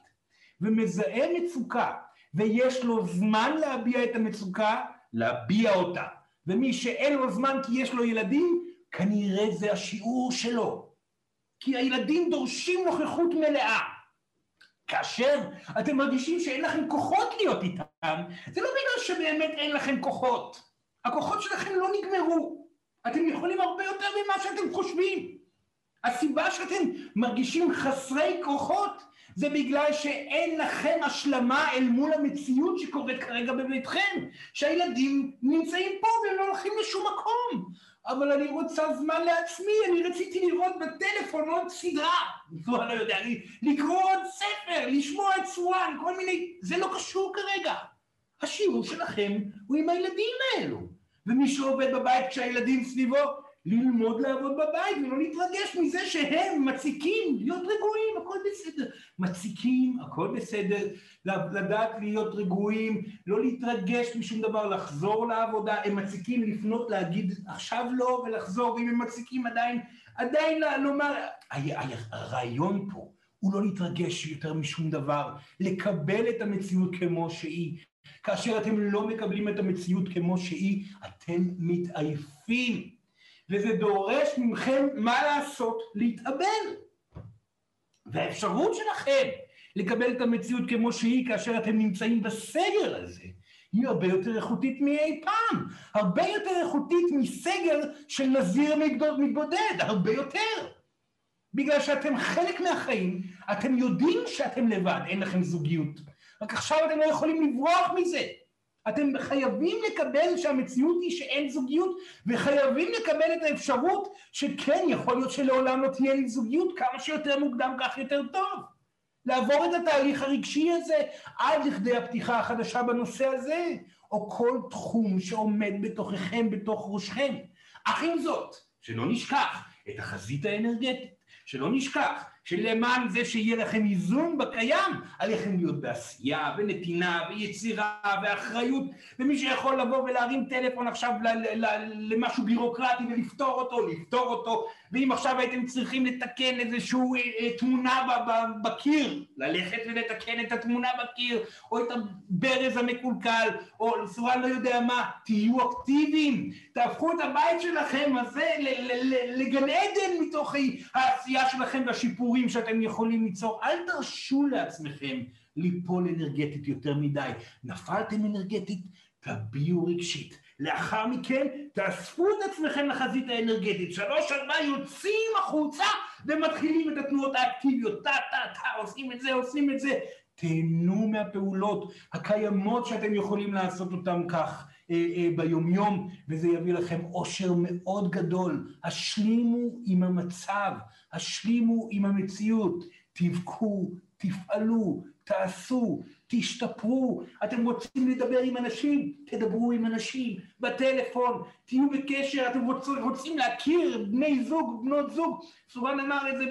ומזהה מצוקה ויש לו זמן להביע את המצוקה, להביע אותה. ומי שאין לו זמן כי יש לו ילדים, כנראה זה השיעור שלו. כי הילדים דורשים נוכחות מלאה. כאשר אתם מרגישים שאין לכם כוחות להיות איתם, זה לא בגלל שבאמת אין לכם כוחות. הכוחות שלכם לא נגמרו. אתם יכולים הרבה יותר ממה שאתם חושבים. הסיבה שאתם מרגישים חסרי כוחות זה בגלל שאין לכם השלמה אל מול המציאות שקורית כרגע בביתכם, שהילדים נמצאים פה והם לא הולכים לשום מקום. אבל אני רוצה זמן לעצמי, אני רציתי לראות בטלפון עוד סדרה, כבר לא יודע, לקרוא עוד ספר, לשמוע את סואן, כל מיני, זה לא קשור כרגע. השיעור שלכם הוא עם הילדים האלו. ומי שעובד בבית כשהילדים סביבו, ללמוד לעבוד בבית ולא להתרגש מזה שהם מציקים, להיות רגועים, הכל בסדר. מציקים, הכל בסדר, לדעת להיות רגועים, לא להתרגש משום דבר, לחזור לעבודה, הם מציקים לפנות להגיד עכשיו לא ולחזור, ואם הם מציקים עדיין, עדיין לומר, הרעיון פה הוא לא להתרגש יותר משום דבר, לקבל את המציאות כמו שהיא. כאשר אתם לא מקבלים את המציאות כמו שהיא, אתם מתעייפים. וזה דורש מכם מה לעשות? להתאבל. והאפשרות שלכם לקבל את המציאות כמו שהיא כאשר אתם נמצאים בסגר הזה, היא הרבה יותר איכותית מאי פעם, הרבה יותר איכותית מסגר של נזיר מתבודד, הרבה יותר. בגלל שאתם חלק מהחיים, אתם יודעים שאתם לבד, אין לכם זוגיות. רק עכשיו אתם לא יכולים לברוח מזה. אתם חייבים לקבל שהמציאות היא שאין זוגיות, וחייבים לקבל את האפשרות שכן, יכול להיות שלעולם לא תהיה לי זוגיות, כמה שיותר מוקדם כך יותר טוב. לעבור את התהליך הרגשי הזה עד לכדי הפתיחה החדשה בנושא הזה, או כל תחום שעומד בתוככם, בתוך ראשכם. אך עם זאת, שלא נשכח את החזית האנרגטית, שלא נשכח שלמען זה שיהיה לכם איזון בקיים, עליכם להיות בעשייה ונתינה ויצירה ואחריות, ומי שיכול לבוא ולהרים טלפון עכשיו למשהו בירוקרטי ולפתור אותו, לפתור אותו, ואם עכשיו הייתם צריכים לתקן איזושהי אה, אה, תמונה בקיר, ללכת ולתקן את התמונה בקיר, או את הברז המקולקל, או סורן לא יודע מה, תהיו אקטיביים, תהפכו את הבית שלכם הזה לגן עדן מתוך העשייה שלכם והשיפורים שאתם יכולים ליצור. אל תרשו לעצמכם ליפול אנרגטית יותר מדי. נפלתם אנרגטית, תביעו רגשית. לאחר מכן תאספו את עצמכם לחזית האנרגטית, שלוש ארבע יוצאים החוצה ומתחילים את התנועות האקטיביות, טה טה טה, עושים את זה, עושים את זה, תהנו מהפעולות הקיימות שאתם יכולים לעשות אותן כך אה, אה, ביומיום, וזה יביא לכם אושר מאוד גדול. השלימו עם המצב, השלימו עם המציאות, תבכו, תפעלו, תעשו, תשתפרו, אתם רוצים לדבר עם אנשים, תדברו עם אנשים, בטלפון, תהיו בקשר, אתם רוצ, רוצים להכיר בני זוג, בנות זוג, סורן אמר את זה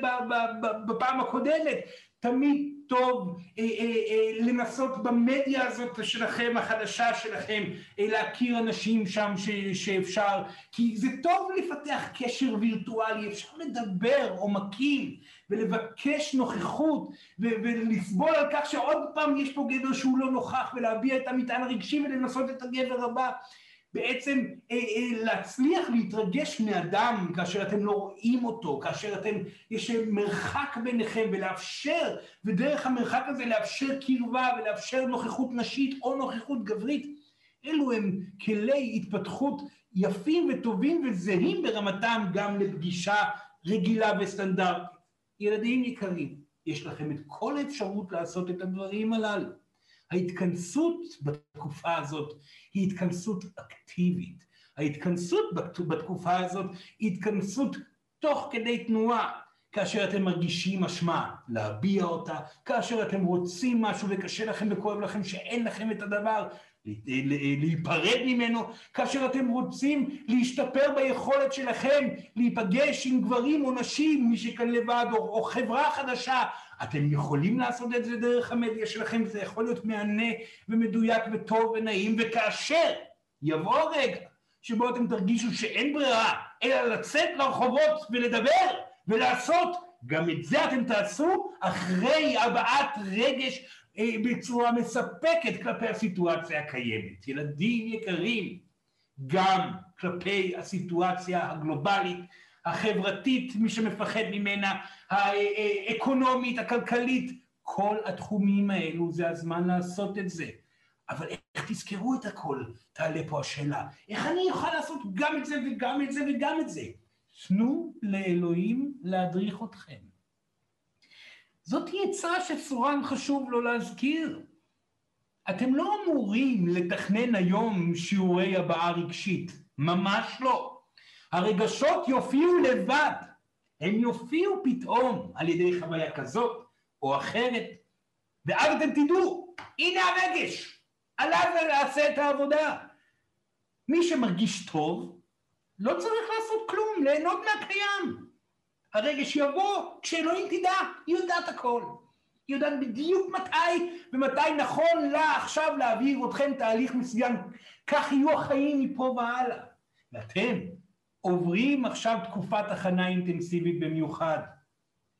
בפעם הקודמת, תמיד טוב אה, אה, אה, לנסות במדיה הזאת שלכם, החדשה שלכם, אה, להכיר אנשים שם ש, שאפשר, כי זה טוב לפתח קשר וירטואלי, אפשר לדבר עומקים ולבקש נוכחות ו, ולסבול על כך שעוד פעם יש פה גבר שהוא לא נוכח ולהביע את המטען הרגשי ולנסות את הגבר הבא. בעצם אה, אה, להצליח להתרגש מאדם כאשר אתם לא רואים אותו, כאשר אתם, יש מרחק ביניכם ולאפשר, ודרך המרחק הזה לאפשר קרבה ולאפשר נוכחות נשית או נוכחות גברית, אלו הם כלי התפתחות יפים וטובים וזהים ברמתם גם לפגישה רגילה וסטנדרטית. ילדים יקרים, יש לכם את כל האפשרות לעשות את הדברים הללו. ההתכנסות בתקופה הזאת היא התכנסות אקטיבית. ההתכנסות בתקופה הזאת היא התכנסות תוך כדי תנועה. כאשר אתם מרגישים אשמה, להביע אותה, כאשר אתם רוצים משהו וקשה לכם וכואב לכם שאין לכם את הדבר, להיפרד ממנו, כאשר אתם רוצים להשתפר ביכולת שלכם להיפגש עם גברים או נשים, מי שכאן לבד, או, או חברה חדשה, אתם יכולים לעשות את זה דרך המדיה שלכם, זה יכול להיות מהנה ומדויק וטוב ונעים, וכאשר יבוא הרגע שבו אתם תרגישו שאין ברירה, אלא לצאת לרחובות ולדבר ולעשות, גם את זה אתם תעשו אחרי הבעת רגש אה, בצורה מספקת כלפי הסיטואציה הקיימת. ילדים יקרים, גם כלפי הסיטואציה הגלובלית, החברתית, מי שמפחד ממנה, האקונומית, הכלכלית, כל התחומים האלו זה הזמן לעשות את זה. אבל איך תזכרו את הכל? תעלה פה השאלה. איך אני אוכל לעשות גם את זה וגם את זה וגם את זה? תנו לאלוהים להדריך אתכם. זאת עצה שסורן חשוב לו להזכיר. אתם לא אמורים לתכנן היום שיעורי הבעה רגשית, ממש לא. הרגשות יופיעו לבד, הם יופיעו פתאום על ידי חוויה כזאת או אחרת, ואז אתם תדעו, הנה הרגש, עליו לעשה את העבודה. מי שמרגיש טוב, לא צריך לעשות כלום, ליהנות מהקיים. הרגש יבוא כשאלוהים תדע, היא יודעת הכל. היא יודעת בדיוק מתי ומתי נכון לה עכשיו להעביר אתכם תהליך מסוים. כך יהיו החיים מפה והלאה. ואתם עוברים עכשיו תקופת הכנה אינטנסיבית במיוחד.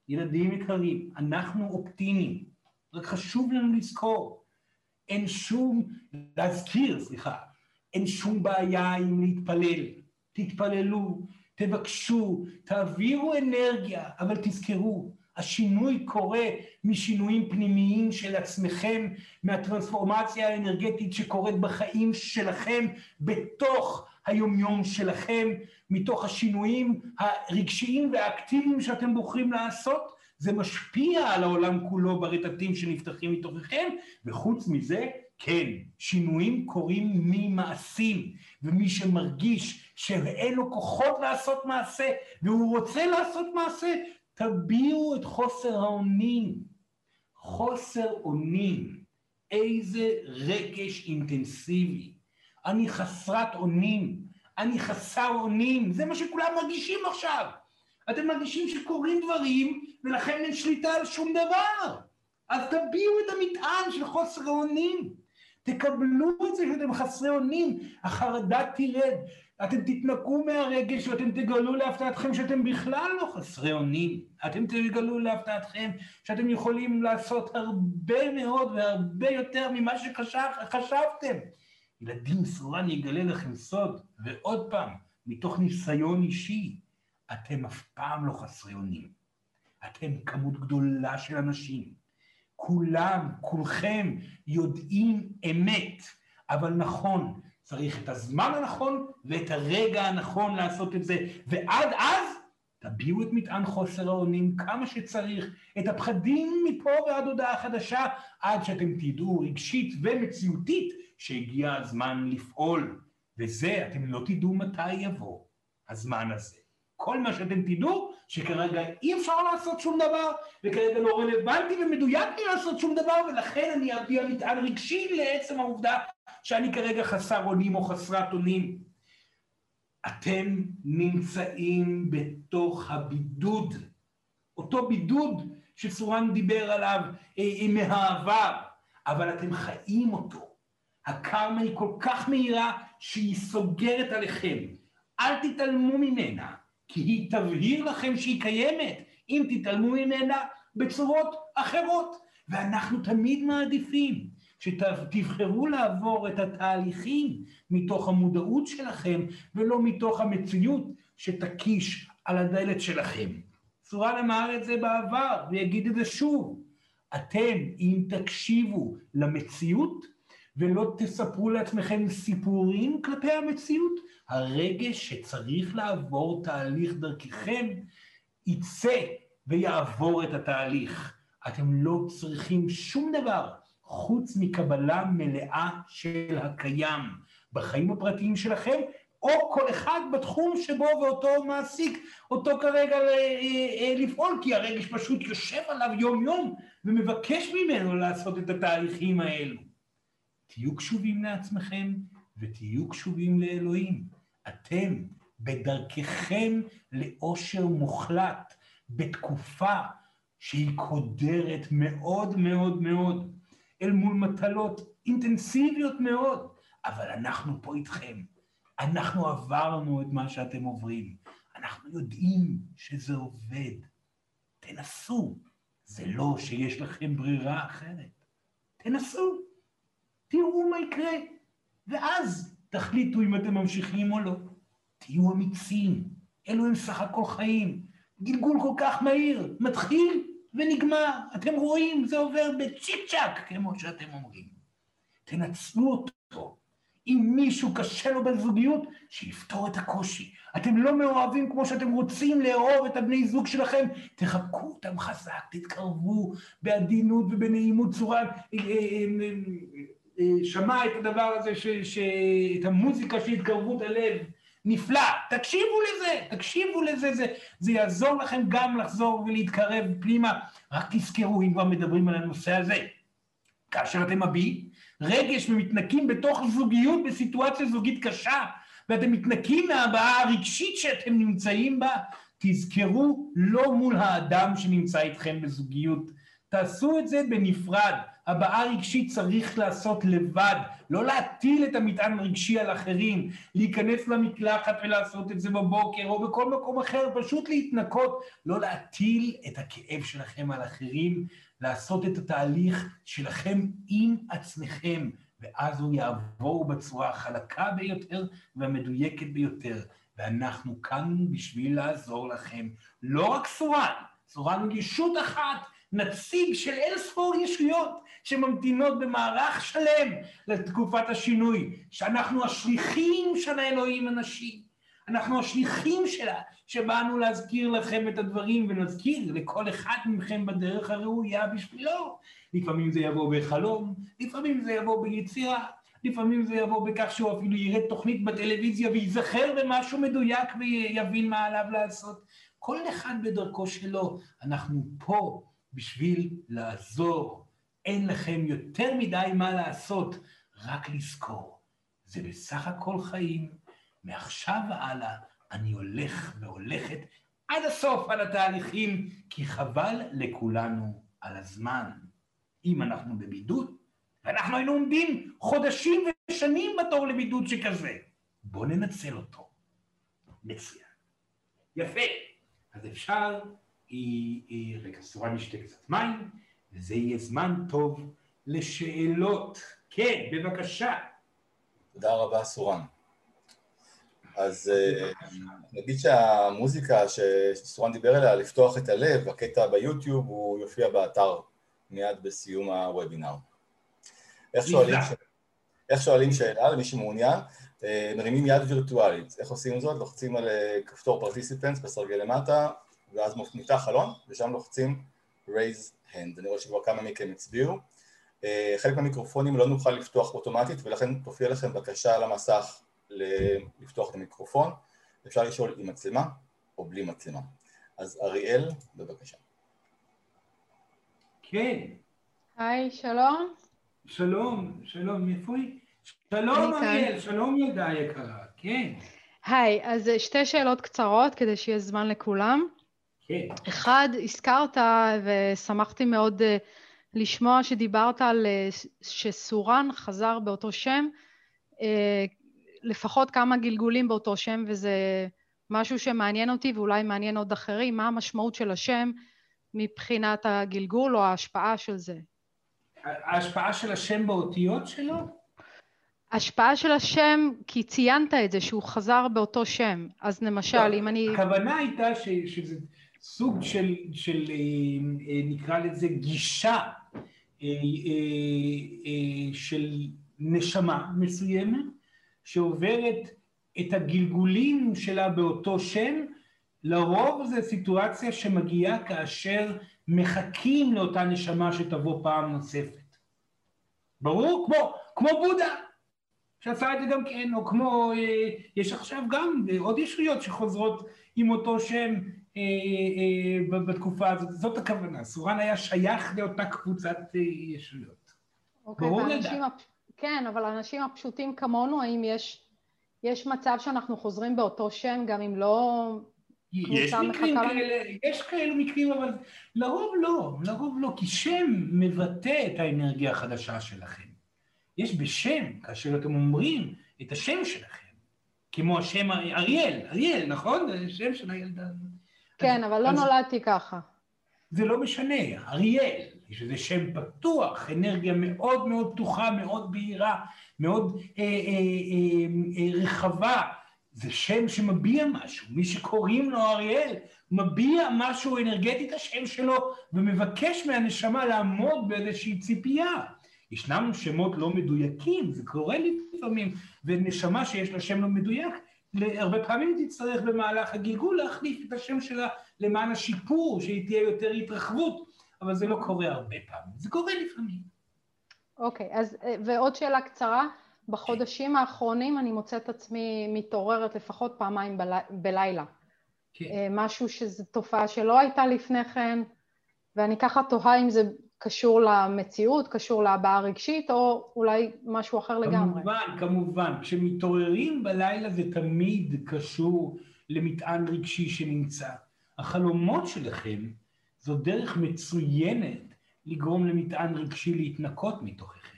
ילדים יקרים, אנחנו אופטימיים, רק חשוב לנו לזכור, אין שום, להזכיר, סליחה, אין שום בעיה עם להתפלל. תתפללו, תבקשו, תעבירו אנרגיה, אבל תזכרו, השינוי קורה משינויים פנימיים של עצמכם, מהטרנספורמציה האנרגטית שקורית בחיים שלכם, בתוך היומיום שלכם, מתוך השינויים הרגשיים והאקטיביים שאתם בוחרים לעשות, זה משפיע על העולם כולו ברטטים שנפתחים מתוככם, וחוץ מזה, כן, שינויים קורים ממעשים, ומי שמרגיש שאין לו כוחות לעשות מעשה, והוא רוצה לעשות מעשה, תביעו את חוסר האונים. חוסר אונים, איזה רגש אינטנסיבי. אני חסרת אונים, אני חסר אונים, זה מה שכולם מרגישים עכשיו. אתם מרגישים שקורים דברים ולכן אין שליטה על שום דבר. אז תביעו את המטען של חוסר האונים. תקבלו את זה שאתם חסרי אונים, החרדה תרד, אתם תתנקו מהרגש ואתם תגלו להפתעתכם שאתם בכלל לא חסרי אונים. אתם תגלו להפתעתכם שאתם יכולים לעשות הרבה מאוד והרבה יותר ממה שחשבתם. ילדים, סורן יגלה לכם סוד, ועוד פעם, מתוך ניסיון אישי, אתם אף פעם לא חסרי אונים. אתם כמות גדולה של אנשים. כולם, כולכם, יודעים אמת, אבל נכון, צריך את הזמן הנכון ואת הרגע הנכון לעשות את זה, ועד אז תביעו את מטען חוסר האונים כמה שצריך, את הפחדים מפה ועד הודעה חדשה, עד שאתם תדעו רגשית ומציאותית שהגיע הזמן לפעול, וזה אתם לא תדעו מתי יבוא הזמן הזה. כל מה שאתם תדעו, שכרגע אי אפשר לעשות שום דבר, וכרגע לא רלוונטי ומדויק לי לעשות שום דבר, ולכן אני אביע מטען רגשי לעצם העובדה שאני כרגע חסר אונים או חסרת אונים. אתם נמצאים בתוך הבידוד, אותו בידוד שסורן דיבר עליו אה, מהעבר, אבל אתם חיים אותו. הקרמה היא כל כך מהירה שהיא סוגרת עליכם. אל תתעלמו ממנה, כי היא תבהיר לכם שהיא קיימת, אם תתעלמו ממנה בצורות אחרות. ואנחנו תמיד מעדיפים שתבחרו לעבור את התהליכים מתוך המודעות שלכם, ולא מתוך המציאות שתקיש על הדלת שלכם. צורן אמר את זה בעבר, ויגיד את זה שוב. אתם, אם תקשיבו למציאות, ולא תספרו לעצמכם סיפורים כלפי המציאות, הרגש שצריך לעבור תהליך דרככם יצא ויעבור את התהליך. אתם לא צריכים שום דבר חוץ מקבלה מלאה של הקיים בחיים הפרטיים שלכם, או כל אחד בתחום שבו ואותו מעסיק אותו כרגע אה, אה, לפעול, כי הרגש פשוט יושב עליו יום-יום ומבקש ממנו לעשות את התהליכים האלו. תהיו קשובים לעצמכם ותהיו קשובים לאלוהים. אתם בדרככם לאושר מוחלט, בתקופה שהיא קודרת מאוד מאוד מאוד, אל מול מטלות אינטנסיביות מאוד, אבל אנחנו פה איתכם. אנחנו עברנו את מה שאתם עוברים. אנחנו יודעים שזה עובד. תנסו. זה לא שיש לכם ברירה אחרת. תנסו. תראו מה יקרה, ואז תחליטו אם אתם ממשיכים או לא. תהיו אמיצים, אלו הם סך הכל חיים. גלגול כל כך מהיר, מתחיל ונגמר. אתם רואים, זה עובר בצ'יק צ'אק, כמו שאתם אומרים. תנצלו אותו. אם מישהו קשה לו בזוגיות, שיפתור את הקושי. אתם לא מאוהבים כמו שאתם רוצים לאהוב את הבני זוג שלכם, תחבקו אותם חזק, תתקרבו בעדינות ובנעימות צורה. שמע את הדבר הזה, ש, ש, את המוזיקה של התקרבות הלב, נפלא, תקשיבו לזה, תקשיבו לזה, זה, זה יעזור לכם גם לחזור ולהתקרב פנימה. רק תזכרו, אם כבר מדברים על הנושא הזה, כאשר אתם מביעים רגש ומתנקים בתוך זוגיות בסיטואציה זוגית קשה, ואתם מתנקים מהבעה הרגשית שאתם נמצאים בה, תזכרו לא מול האדם שנמצא איתכם בזוגיות. תעשו את זה בנפרד. הבעה רגשית צריך לעשות לבד, לא להטיל את המטען הרגשי על אחרים, להיכנס למקלחת ולעשות את זה בבוקר או בכל מקום אחר, פשוט להתנקות, לא להטיל את הכאב שלכם על אחרים, לעשות את התהליך שלכם עם עצמכם, ואז הוא יעבור בצורה החלקה ביותר והמדויקת ביותר. ואנחנו כאן בשביל לעזור לכם. לא רק סורן, סורן הוא ישות אחת, נציג של אין ספור ישויות שממתינות במערך שלם לתקופת השינוי, שאנחנו השליחים של האלוהים הנשי. אנחנו השליחים שלה, שבאנו להזכיר לכם את הדברים ונזכיר לכל אחד מכם בדרך הראויה בשבילו. לפעמים זה יבוא בחלום, לפעמים זה יבוא ביצירה, לפעמים זה יבוא בכך שהוא אפילו יראה תוכנית בטלוויזיה וייזכר במשהו מדויק ויבין מה עליו לעשות. כל אחד בדרכו שלו. אנחנו פה בשביל לעזור. אין לכם יותר מדי מה לעשות, רק לזכור. זה בסך הכל חיים. מעכשיו והלאה אני הולך והולכת עד הסוף על התהליכים, כי חבל לכולנו על הזמן. אם אנחנו בבידוד, ואנחנו היינו עומדים חודשים ושנים בתור לבידוד שכזה, בואו ננצל אותו. מצוין. יפה. אז אפשר, היא, היא, רגע, סורה נשתה קצת מים, וזה יהיה זמן טוב לשאלות. כן, בבקשה. תודה רבה, סורן. אז אה, נגיד שהמוזיקה שסורן דיבר עליה, לפתוח את הלב, הקטע ביוטיוב, הוא יופיע באתר מיד בסיום הוובינר. איך שואלים, ש... איך שואלים שאלה למי שמעוניין? אה, מרימים יד וירטואלית. איך עושים זאת? לוחצים על אה, כפתור פרטיסיפנס בסרגל למטה, ואז נפתח חלון, ושם לוחצים raise hand. אני רואה שכבר כמה מכם הצביעו. חלק מהמיקרופונים לא נוכל לפתוח אוטומטית, ולכן תופיע לכם בקשה על המסך לפתוח את המיקרופון, אפשר לשאול עם מצלמה או בלי מצלמה. אז אריאל, בבקשה. כן. היי, שלום. שלום, שלום, היא? שלום אריאל, שלום ילדה יקרה, כן. היי, אז שתי שאלות קצרות כדי שיהיה זמן לכולם. כן. אחד, הזכרת ושמחתי מאוד אה, לשמוע שדיברת על אה, שסורן חזר באותו שם אה, לפחות כמה גלגולים באותו שם, וזה משהו שמעניין אותי ואולי מעניין עוד אחרים, מה המשמעות של השם מבחינת הגלגול או ההשפעה של זה. ההשפעה של השם באותיות שלו? השפעה של השם, כי ציינת את זה, שהוא חזר באותו שם. אז למשל, לא, אם אני... הכוונה הייתה ש, שזה סוג של, של, אה, אה, נקרא לזה, גישה אה, של נשמה מסוימת, שעוברת את הגלגולים שלה באותו שם, לרוב זו סיטואציה שמגיעה כאשר מחכים לאותה נשמה שתבוא פעם נוספת. ברור? כמו, כמו בודה, שעשה את זה גם כן, או כמו, יש עכשיו גם עוד ישויות שחוזרות עם אותו שם בתקופה הזאת, זאת הכוונה, סורן היה שייך לאותה קבוצת אה, ישויות. אוקיי, ברור לדעת. כן, אבל האנשים הפשוטים כמונו, האם יש, יש מצב שאנחנו חוזרים באותו שם גם אם לא... יש מקרים כאלה, יש כאלו מקרים, אבל לרוב לא, לרוב לא, כי שם מבטא את האנרגיה החדשה שלכם. יש בשם, כאשר אתם אומרים את השם שלכם, כמו השם אריאל, אריאל, נכון? זה שם של הילדה. כן, אבל לא. נולדתי ככה. זה לא משנה, אריאל, יש איזה שם פתוח, אנרגיה מאוד מאוד פתוחה, מאוד בהירה, מאוד אה, אה, אה, אה, רחבה. זה שם שמביע משהו. מי שקוראים לו אריאל, מביע משהו אנרגטי את השם שלו, ומבקש מהנשמה לעמוד באיזושהי ציפייה. ישנם שמות לא מדויקים, זה קורה לפעמים, ונשמה שיש לה שם לא מדויק, הרבה פעמים תצטרך במהלך הגלגול להחליף את השם שלה למען השיפור, שהיא תהיה יותר התרחבות, אבל זה לא קורה הרבה פעמים, זה קורה לפעמים. אוקיי, okay, אז ועוד שאלה קצרה, בחודשים האחרונים אני מוצאת עצמי מתעוררת לפחות פעמיים בלי, בלילה. כן. Okay. אה, משהו שזו תופעה שלא הייתה לפני כן, ואני ככה תוהה אם זה קשור למציאות, קשור להבעה רגשית, או אולי משהו אחר לגמרי. כמובן, כמובן. כשמתעוררים בלילה זה תמיד קשור למטען רגשי שנמצא. החלומות שלכם זו דרך מצוינת לגרום למטען רגשי להתנקות מתוככם.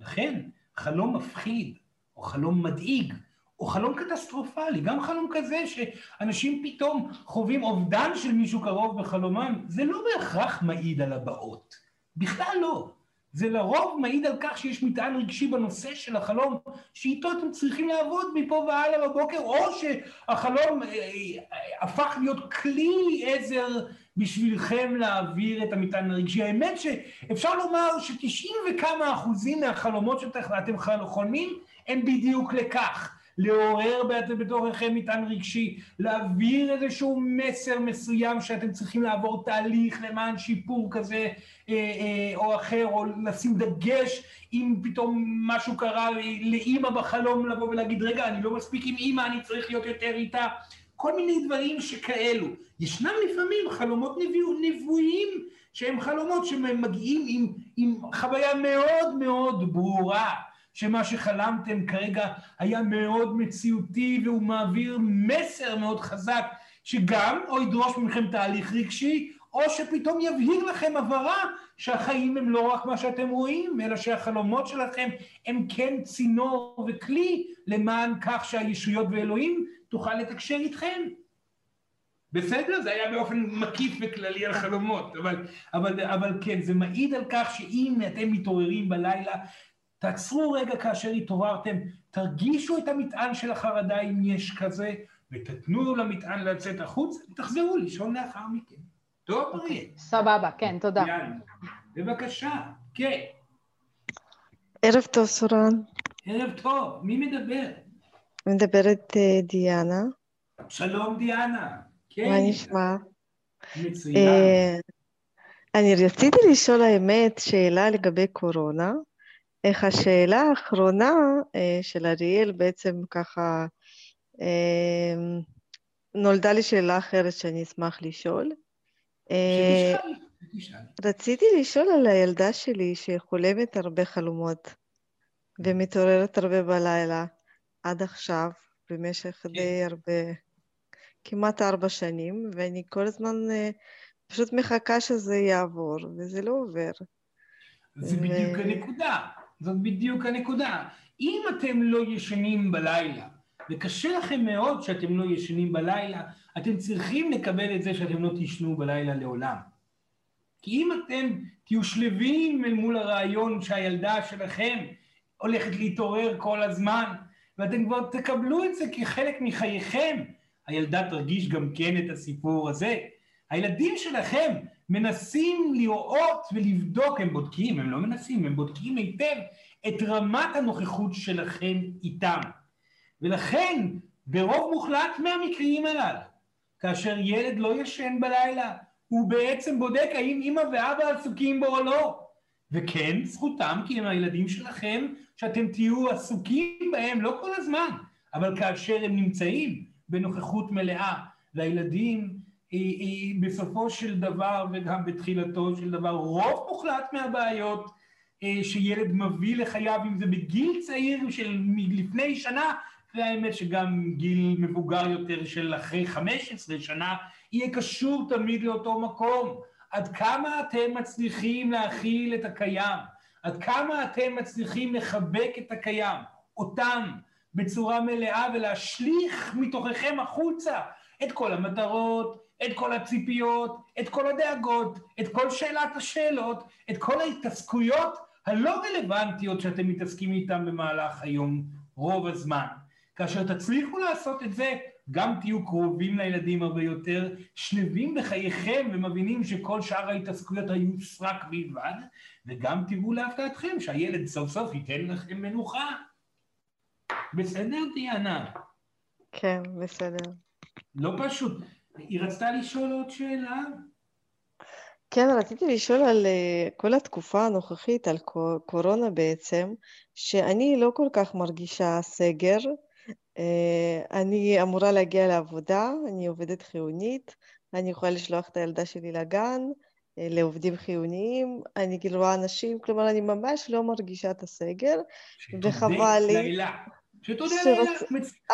לכן, חלום מפחיד, או חלום מדאיג, או חלום קטסטרופלי, גם חלום כזה שאנשים פתאום חווים אובדן של מישהו קרוב בחלומם, זה לא בהכרח מעיד על הבאות. בכלל לא. זה לרוב מעיד על כך שיש מטען רגשי בנושא של החלום, שאיתו אתם צריכים לעבוד מפה והלאה בבוקר, או שהחלום אה, אה, הפך להיות כלי עזר בשבילכם להעביר את המטען הרגשי. האמת שאפשר לומר שתשעים וכמה אחוזים מהחלומות שאתם חולמים הם בדיוק לכך. לעורר בתוככם מטען רגשי, להעביר איזשהו מסר מסוים שאתם צריכים לעבור תהליך למען שיפור כזה אה, אה, או אחר, או לשים דגש אם פתאום משהו קרה לאימא בחלום לבוא ולהגיד, רגע, אני לא מספיק עם אימא, אני צריך להיות יותר איתה. כל מיני דברים שכאלו. ישנם לפעמים חלומות נבואיים שהם חלומות שמגיעים עם, עם חוויה מאוד מאוד ברורה. שמה שחלמתם כרגע היה מאוד מציאותי והוא מעביר מסר מאוד חזק שגם או ידרוש מכם תהליך רגשי או שפתאום יבהיר לכם הבהרה שהחיים הם לא רק מה שאתם רואים, אלא שהחלומות שלכם הם כן צינור וכלי למען כך שהישויות ואלוהים תוכל לתקשר איתכם. בסדר? זה היה באופן מקיף וכללי על חלומות, אבל, אבל, אבל כן, זה מעיד על כך שאם אתם מתעוררים בלילה תעצרו רגע כאשר התעוררתם, תרגישו את המטען של החרדה אם יש כזה, ותתנו למטען לצאת החוץ, ותחזרו לישון לאחר מכן. טוב, אוקיי, אריה? סבבה, כן, תודה. בבקשה, כן. ערב טוב, סורן. ערב טוב, מי מדבר? מדברת אה, דיאנה. שלום, דיאנה. כן. מה נשמע? מצוין. אה, אני רציתי לשאול האמת שאלה לגבי קורונה. איך השאלה האחרונה אה, של אריאל בעצם ככה אה, נולדה לי שאלה אחרת שאני אשמח לשאול. אה, רציתי לשאול על הילדה שלי שחולמת הרבה חלומות ומתעוררת הרבה בלילה עד עכשיו, במשך כן. די הרבה, כמעט ארבע שנים, ואני כל הזמן פשוט מחכה שזה יעבור, וזה לא עובר. זה בדיוק הנקודה. זאת בדיוק הנקודה. אם אתם לא ישנים בלילה, וקשה לכם מאוד שאתם לא ישנים בלילה, אתם צריכים לקבל את זה שאתם לא תישנו בלילה לעולם. כי אם אתם תהיו שלווים אל מול הרעיון שהילדה שלכם הולכת להתעורר כל הזמן, ואתם כבר תקבלו את זה כחלק מחייכם, הילדה תרגיש גם כן את הסיפור הזה. הילדים שלכם מנסים לראות ולבדוק, הם בודקים, הם לא מנסים, הם בודקים היטב את רמת הנוכחות שלכם איתם. ולכן, ברוב מוחלט מהמקרים הללו, כאשר ילד לא ישן בלילה, הוא בעצם בודק האם אמא ואבא עסוקים בו או לא. וכן, זכותם, כי הם הילדים שלכם, שאתם תהיו עסוקים בהם לא כל הזמן, אבל כאשר הם נמצאים בנוכחות מלאה, והילדים בסופו של דבר וגם בתחילתו של דבר רוב מוחלט מהבעיות אה, שילד מביא לחייו אם זה בגיל צעיר של לפני שנה והאמת שגם גיל מבוגר יותר של אחרי 15 שנה יהיה קשור תמיד לאותו מקום. עד כמה אתם מצליחים להכיל את הקיים? עד כמה אתם מצליחים לחבק את הקיים? אותם בצורה מלאה ולהשליך מתוככם החוצה את כל המטרות, את כל הציפיות, את כל הדאגות, את כל שאלת השאלות, את כל ההתעסקויות הלא רלוונטיות שאתם מתעסקים איתן במהלך היום רוב הזמן. כאשר תצליחו לעשות את זה, גם תהיו קרובים לילדים הרבה יותר, שלווים בחייכם ומבינים שכל שאר ההתעסקויות היו סרק בלבד, וגם תראו להפתעתכם שהילד סוף סוף ייתן לכם מנוחה. בסדר, דיאנה? כן, בסדר. לא פשוט. היא רצתה לשאול עוד שאלה? כן, רציתי לשאול על אה, כל התקופה הנוכחית, על קורונה בעצם, שאני לא כל כך מרגישה סגר. אה, אני אמורה להגיע לעבודה, אני עובדת חיונית, אני יכולה לשלוח את הילדה שלי לגן, לעובדים חיוניים, אני כאילו רואה אנשים, כלומר אני ממש לא מרגישה את הסגר, וחבל לי... שתודה לאלה.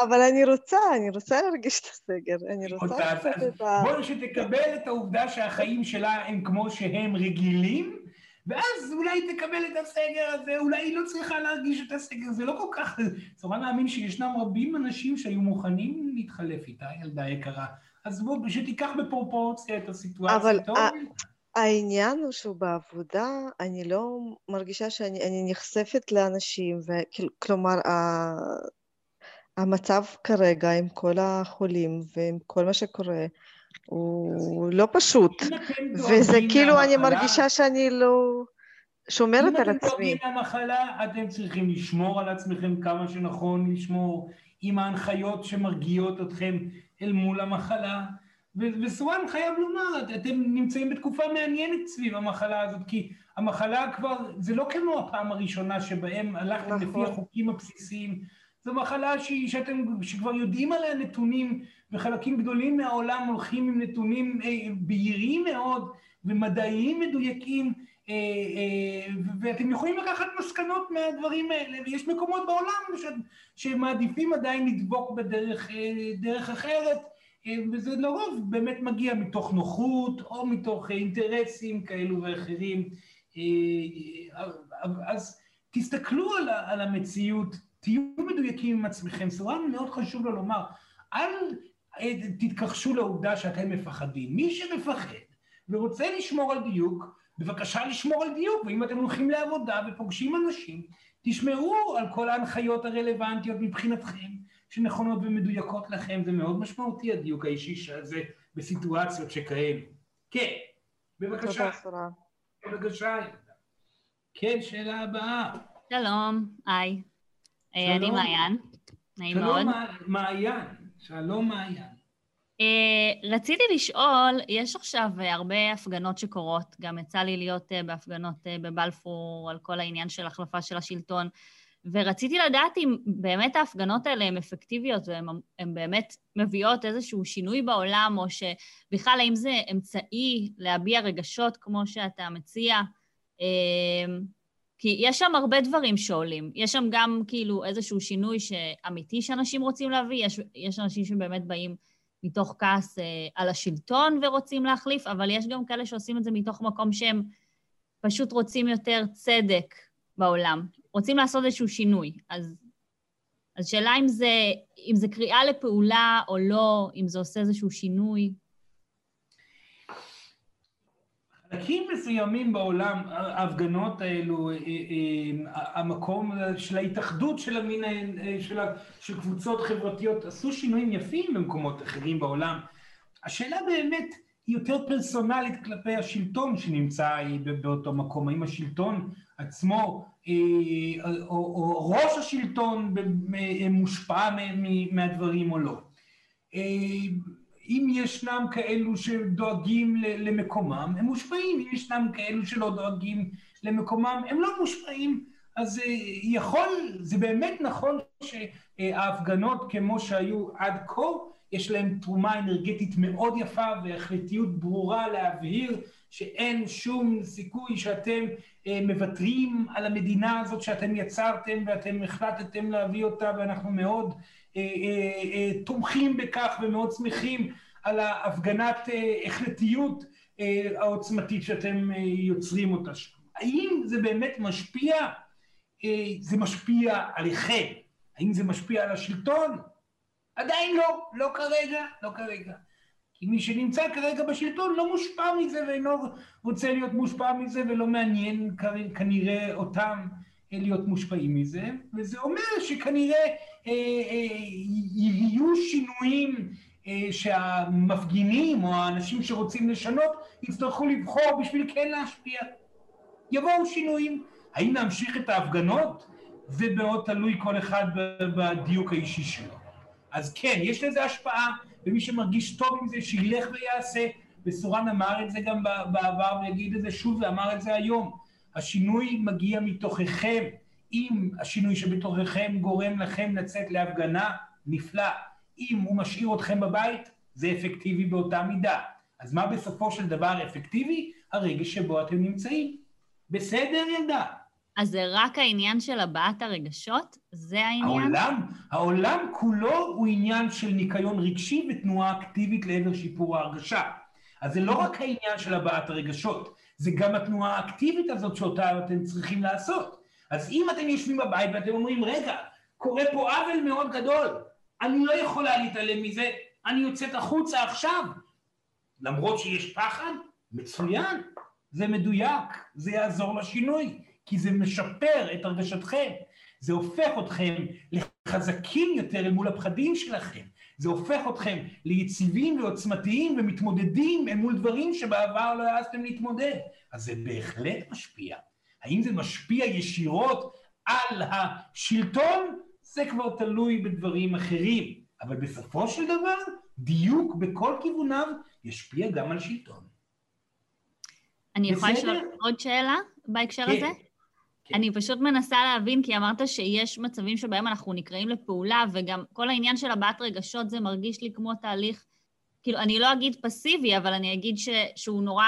אבל אני רוצה, אני רוצה להרגיש את הסגר, אני רוצה לעשות את ה... בואי שתקבל את העובדה שהחיים שלה הם כמו שהם רגילים, ואז אולי תקבל את הסגר הזה, אולי היא לא צריכה להרגיש את הסגר, זה לא כל כך... צורה להאמין שישנם רבים אנשים שהיו מוכנים להתחלף איתה, ילדה יקרה. אז בוא, שתיקח בפרופורציה את הסיטואציה. אבל העניין הוא שהוא בעבודה, אני לא מרגישה שאני נחשפת לאנשים, כלומר, המצב כרגע עם כל החולים ועם כל מה שקורה, הוא לא פשוט, וזה כאילו אני מרגישה שאני לא שומרת על עצמי. אם אתם דואגים למחלה, אתם צריכים לשמור על עצמכם כמה שנכון לשמור, עם ההנחיות שמרגיעות אתכם אל מול המחלה. וסואן חייב לומר, אתם נמצאים בתקופה מעניינת סביב המחלה הזאת, כי המחלה כבר, זה לא כמו הפעם הראשונה שבהם הלכתם נכון. לפי החוקים הבסיסיים, זו מחלה ש, שאתם, שכבר יודעים עליה נתונים, וחלקים גדולים מהעולם הולכים עם נתונים אה, בהירים מאוד ומדעיים מדויקים, אה, אה, ואתם יכולים לקחת מסקנות מהדברים האלה, ויש מקומות בעולם ש, שמעדיפים עדיין לדבוק בדרך אה, אחרת. אה, וזה לרוב באמת מגיע מתוך נוחות או מתוך אינטרסים כאלו ואחרים. אה, אז תסתכלו על המציאות, תהיו מדויקים עם עצמכם. סורן מאוד חשוב לו לומר, אל אה, תתכחשו לעובדה שאתם מפחדים. מי שמפחד ורוצה לשמור על דיוק, בבקשה לשמור על דיוק, ואם אתם הולכים לעבודה ופוגשים אנשים, תשמרו על כל ההנחיות הרלוונטיות מבחינתכם. שנכונות ומדויקות לכם, זה מאוד משמעותי הדיוק האישי הזה בסיטואציות שכאלה. כן, בבקשה. בבקשה. כן, שאלה הבאה. שלום, היי. אה, אני מעיין. נעים מאוד. שלום מעיין. שלום מעיין. Uh, רציתי לשאול, יש עכשיו uh, הרבה הפגנות שקורות, גם יצא לי להיות בהפגנות בבלפור על כל העניין של החלפה של השלטון. ורציתי לדעת אם באמת ההפגנות האלה הן אפקטיביות והן באמת מביאות איזשהו שינוי בעולם, או שבכלל האם זה אמצעי להביע רגשות כמו שאתה מציע. אמ, כי יש שם הרבה דברים שעולים. יש שם גם כאילו איזשהו שינוי אמיתי שאנשים רוצים להביא, יש, יש אנשים שבאמת באים מתוך כעס אה, על השלטון ורוצים להחליף, אבל יש גם כאלה שעושים את זה מתוך מקום שהם פשוט רוצים יותר צדק בעולם. רוצים לעשות איזשהו שינוי. אז, אז שאלה אם זה, אם זה קריאה לפעולה או לא, אם זה עושה איזשהו שינוי. חלקים מסוימים בעולם, ההפגנות האלו, אה, אה, המקום של ההתאחדות של המין, אה, של, של קבוצות חברתיות, עשו שינויים יפים במקומות אחרים בעולם. השאלה באמת היא יותר פרסונלית כלפי השלטון שנמצא באותו מקום. האם השלטון עצמו אה, או, ראש השלטון מושפע מהדברים או לא. אה, אם ישנם כאלו שדואגים למקומם, הם מושפעים, אם ישנם כאלו שלא דואגים למקומם, הם לא מושפעים. אז אה, יכול, זה באמת נכון שההפגנות כמו שהיו עד כה, יש להם תרומה אנרגטית מאוד יפה והחלטיות ברורה להבהיר שאין שום סיכוי שאתם אה, מוותרים על המדינה הזאת שאתם יצרתם ואתם החלטתם להביא אותה ואנחנו מאוד אה, אה, תומכים בכך ומאוד שמחים על ההפגנת החלטיות העוצמתית שאתם יוצרים אותה שם. האם זה באמת משפיע? זה משפיע עליכם. האם זה משפיע על השלטון? עדיין לא, לא כרגע, לא כרגע. כי מי שנמצא כרגע בשלטון לא מושפע מזה ואינו רוצה להיות מושפע מזה ולא מעניין כנראה אותם אה, להיות מושפעים מזה, וזה אומר שכנראה אה, אה, יהיו שינויים אה, שהמפגינים או האנשים שרוצים לשנות יצטרכו לבחור בשביל כן להשפיע. יבואו שינויים. האם להמשיך את ההפגנות? זה מאוד תלוי כל אחד בדיוק האישי שלו. אז כן, יש לזה השפעה, ומי שמרגיש טוב עם זה, שילך ויעשה. וסורן אמר את זה גם בעבר ויגיד את זה שוב ואמר את זה היום. השינוי מגיע מתוככם. אם השינוי שבתוככם גורם לכם לצאת להפגנה, נפלא. אם הוא משאיר אתכם בבית, זה אפקטיבי באותה מידה. אז מה בסופו של דבר אפקטיבי? הרגש שבו אתם נמצאים. בסדר, ילדה? אז זה רק העניין של הבעת הרגשות? זה העניין? העולם, העולם כולו הוא עניין של ניקיון רגשי ותנועה אקטיבית לעבר שיפור ההרגשה. אז זה לא רק העניין של הבעת הרגשות, זה גם התנועה האקטיבית הזאת שאותה אתם צריכים לעשות. אז אם אתם יושבים בבית ואתם אומרים, רגע, קורה פה עוול מאוד גדול, אני לא יכולה להתעלם מזה, אני יוצאת החוצה עכשיו. למרות שיש פחד, מצוין, זה מדויק, זה יעזור לשינוי, כי זה משפר את הרגשתכם, זה הופך אתכם לחזקים יותר אל מול הפחדים שלכם, זה הופך אתכם ליציבים ועוצמתיים ומתמודדים אל מול דברים שבעבר לא העזתם להתמודד. אז זה בהחלט משפיע. האם זה משפיע ישירות על השלטון? זה כבר תלוי בדברים אחרים. אבל בסופו של דבר, דיוק בכל כיווניו ישפיע גם על שלטון. אני יכולה לשאול עוד שאלה בהקשר כן. הזה? כן. אני פשוט מנסה להבין, כי אמרת שיש מצבים שבהם אנחנו נקראים לפעולה, וגם כל העניין של הבעת רגשות זה מרגיש לי כמו תהליך, כאילו, אני לא אגיד פסיבי, אבל אני אגיד ש, שהוא נורא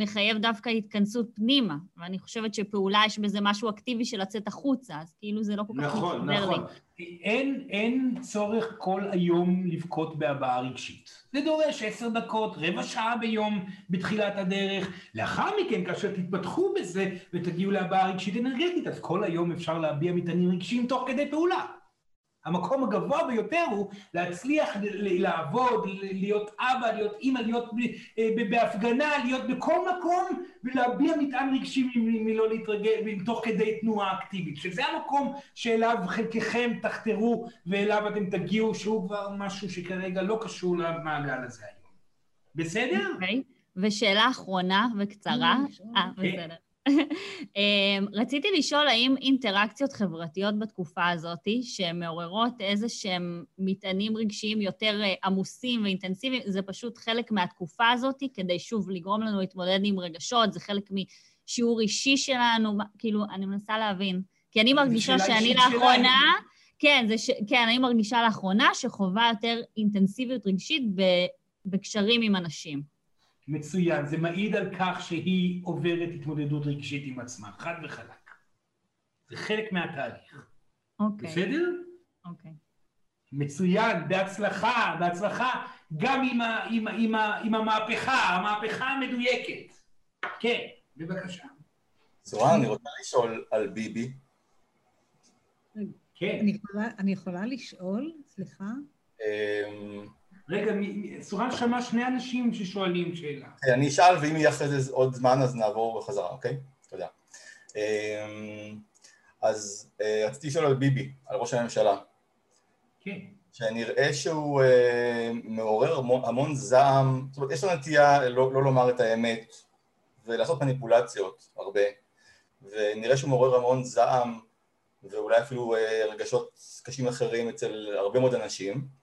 מחייב דווקא התכנסות פנימה, ואני חושבת שפעולה יש בזה משהו אקטיבי של לצאת החוצה, אז כאילו זה לא כל כך נכון, מתחבר נכון. לי. נכון, נכון. אין, אין צורך כל היום לבכות בהבעה רגשית. זה דורש עשר דקות, רבע שעה ביום בתחילת הדרך. לאחר מכן, כאשר תתפתחו בזה ותגיעו להבעה רגשית אנרגטית, אז כל היום אפשר להביע מטענים רגשיים תוך כדי פעולה. המקום הגבוה ביותר הוא להצליח לעבוד, להיות אבא, להיות אימא, להיות אה, בהפגנה, להיות בכל מקום ולהביע מטען רגשי מלא להתרגל, תוך כדי תנועה אקטיבית, שזה המקום שאליו חלקכם תחתרו ואליו אתם תגיעו, שהוא כבר משהו שכרגע לא קשור למעגל הזה היום. בסדר? אוקיי, okay. ושאלה אחרונה וקצרה. אה, כן. בסדר. אמ, רציתי לשאול האם אינטראקציות חברתיות בתקופה הזאת, שהן מעוררות איזה שהם מטענים רגשיים יותר אה, עמוסים ואינטנסיביים, זה פשוט חלק מהתקופה הזאת, כדי שוב לגרום לנו להתמודד עם רגשות, זה חלק משיעור אישי שלנו, כאילו, אני מנסה להבין. כי אני מרגישה שאני לאחרונה... כן, זה ש... כן, אני מרגישה לאחרונה שחובה יותר אינטנסיביות רגשית בקשרים עם אנשים. מצוין, זה מעיד על כך שהיא עוברת התמודדות רגשית עם עצמה, חד וחלק. זה חלק מהתהליך. אוקיי. Okay. בסדר? אוקיי. Okay. מצוין, בהצלחה, בהצלחה, גם עם, ה, עם, עם, ה, עם המהפכה, המהפכה המדויקת. כן, בבקשה. צורן, אני רוצה לשאול על ביבי. כן. אני יכולה, אני יכולה לשאול? סליחה? רגע, סורן שמע שני אנשים ששואלים שאלה. כן, אני אשאל, ואם יהיה אחרי זה עוד זמן, אז נעבור בחזרה, אוקיי? תודה. אמ, אז אה, רציתי לשאול על ביבי, על ראש הממשלה. כן. שנראה שהוא אה, מעורר המון, המון זעם, זאת אומרת, יש לו נטייה לא, לא לומר את האמת ולעשות מניפולציות הרבה, ונראה שהוא מעורר המון זעם ואולי אפילו אה, רגשות קשים אחרים אצל הרבה מאוד אנשים.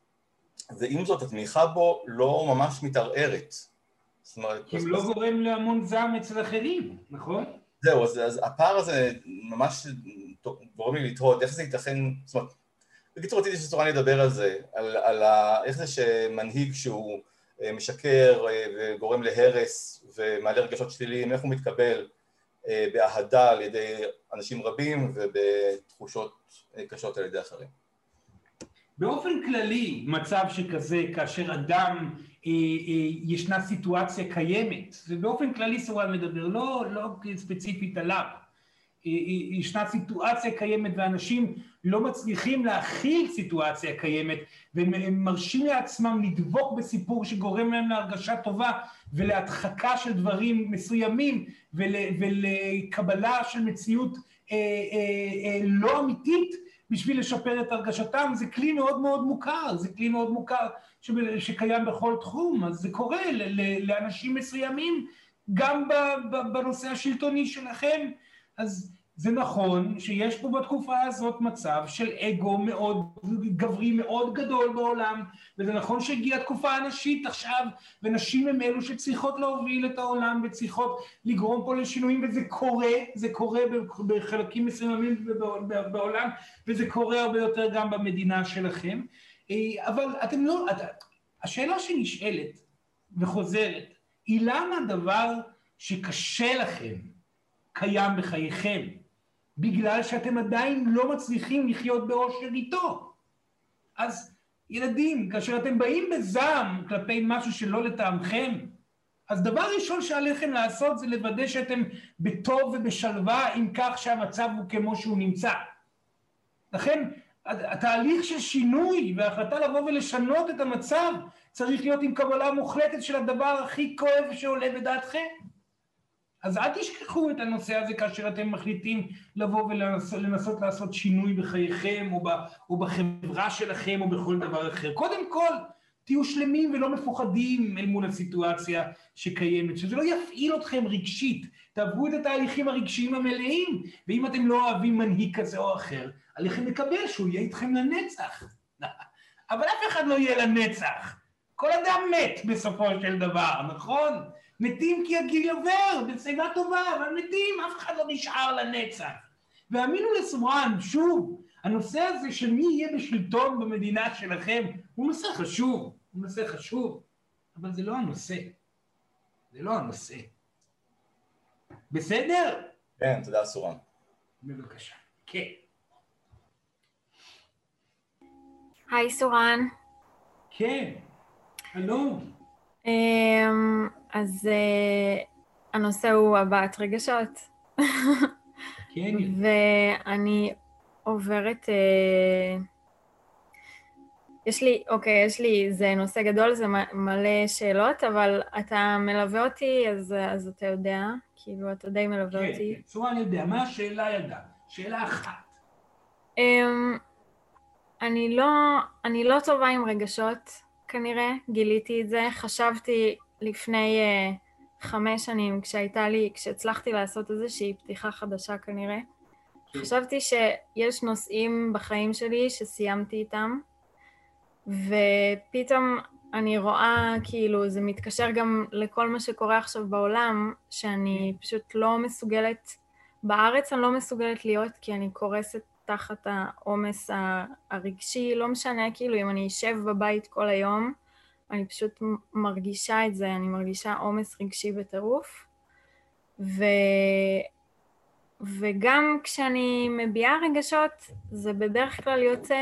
ועם זאת התמיכה בו לא ממש מתערערת. זאת אומרת... כי הוא לא גורם להמון זעם אצל אחרים, נכון? זהו, אז, אז הפער הזה ממש גורם לי לתהות איך זה ייתכן, זאת אומרת, בקיצור רציתי שצורן ידבר על זה, על, על ה, איך זה שמנהיג שהוא אה, משקר אה, וגורם להרס ומעלה רגשות שליליים, איך הוא מתקבל אה, באהדה על ידי אנשים רבים ובתחושות קשות על ידי אחרים. באופן כללי, מצב שכזה, כאשר אדם, אה, אה, ישנה סיטואציה קיימת, ובאופן כללי סורן מדבר, לא, לא ספציפית עליו, אה, אה, ישנה סיטואציה קיימת ואנשים לא מצליחים להכיל סיטואציה קיימת והם מרשים לעצמם לדבוק בסיפור שגורם להם להרגשה טובה ולהדחקה של דברים מסוימים ול, ולקבלה של מציאות אה, אה, אה, לא אמיתית בשביל לשפר את הרגשתם, זה כלי מאוד מאוד מוכר, זה כלי מאוד מוכר שקיים בכל תחום, אז זה קורה לאנשים מסוימים גם בנושא השלטוני שלכם, אז זה נכון שיש פה בתקופה הזאת מצב של אגו מאוד גברי מאוד גדול בעולם וזה נכון שהגיעה תקופה הנשית עכשיו ונשים הם אלו שצריכות להוביל את העולם וצריכות לגרום פה לשינויים וזה קורה, זה קורה בחלקים מסוימים בעולם וזה קורה הרבה יותר גם במדינה שלכם. אבל אתם לא, השאלה שנשאלת וחוזרת היא למה דבר שקשה לכם קיים בחייכם, בגלל שאתם עדיין לא מצליחים לחיות באושר איתו. אז ילדים, כאשר אתם באים בזעם כלפי משהו שלא לטעמכם, אז דבר ראשון שעליכם לעשות זה לוודא שאתם בטוב ובשלווה עם כך שהמצב הוא כמו שהוא נמצא. לכן התהליך של שינוי וההחלטה לבוא ולשנות את המצב צריך להיות עם קבלה מוחלטת של הדבר הכי כואב שעולה בדעתכם. אז אל תשכחו את הנושא הזה כאשר אתם מחליטים לבוא ולנסות לעשות שינוי בחייכם או, ב, או בחברה שלכם או בכל דבר אחר. קודם כל, תהיו שלמים ולא מפוחדים אל מול הסיטואציה שקיימת, שזה לא יפעיל אתכם רגשית, תעברו את התהליכים הרגשיים המלאים, ואם אתם לא אוהבים מנהיג כזה או אחר, עליכם לקבל שהוא יהיה איתכם לנצח. [laughs] אבל אף אחד לא יהיה לנצח. כל אדם מת בסופו של דבר, נכון? מתים כי הגיל עובר, בשיבה טובה, אבל מתים, אף אחד לא נשאר לנצח. והאמינו לסורן, שוב, הנושא הזה של מי יהיה בשלטון במדינה שלכם, הוא נושא חשוב, הוא נושא חשוב, אבל זה לא הנושא. זה לא הנושא. בסדר? כן, תודה סורן. בבקשה. כן. היי סורן. כן, הלו. אמ, אז אה, הנושא הוא הבעת רגשות. כן. [laughs] ואני עוברת... אה, יש לי, אוקיי, יש לי, זה נושא גדול, זה מלא שאלות, אבל אתה מלווה אותי, אז, אז אתה יודע, כאילו, אתה די מלווה כן, אותי. כן, צורה אני יודע. מה השאלה ידע? שאלה אחת. Um, אני לא, אני לא טובה עם רגשות, כנראה, גיליתי את זה. חשבתי לפני uh, חמש שנים, כשהייתה לי, כשהצלחתי לעשות איזושהי פתיחה חדשה כנראה. חשבתי שיש נושאים בחיים שלי שסיימתי איתם, ופתאום אני רואה, כאילו, זה מתקשר גם לכל מה שקורה עכשיו בעולם, שאני פשוט לא מסוגלת, בארץ אני לא מסוגלת להיות, כי אני קורסת תחת העומס הרגשי, לא משנה, כאילו, אם אני אשב בבית כל היום, אני פשוט מרגישה את זה, אני מרגישה עומס רגשי בטירוף. ו... וגם כשאני מביעה רגשות, זה בדרך כלל יוצא,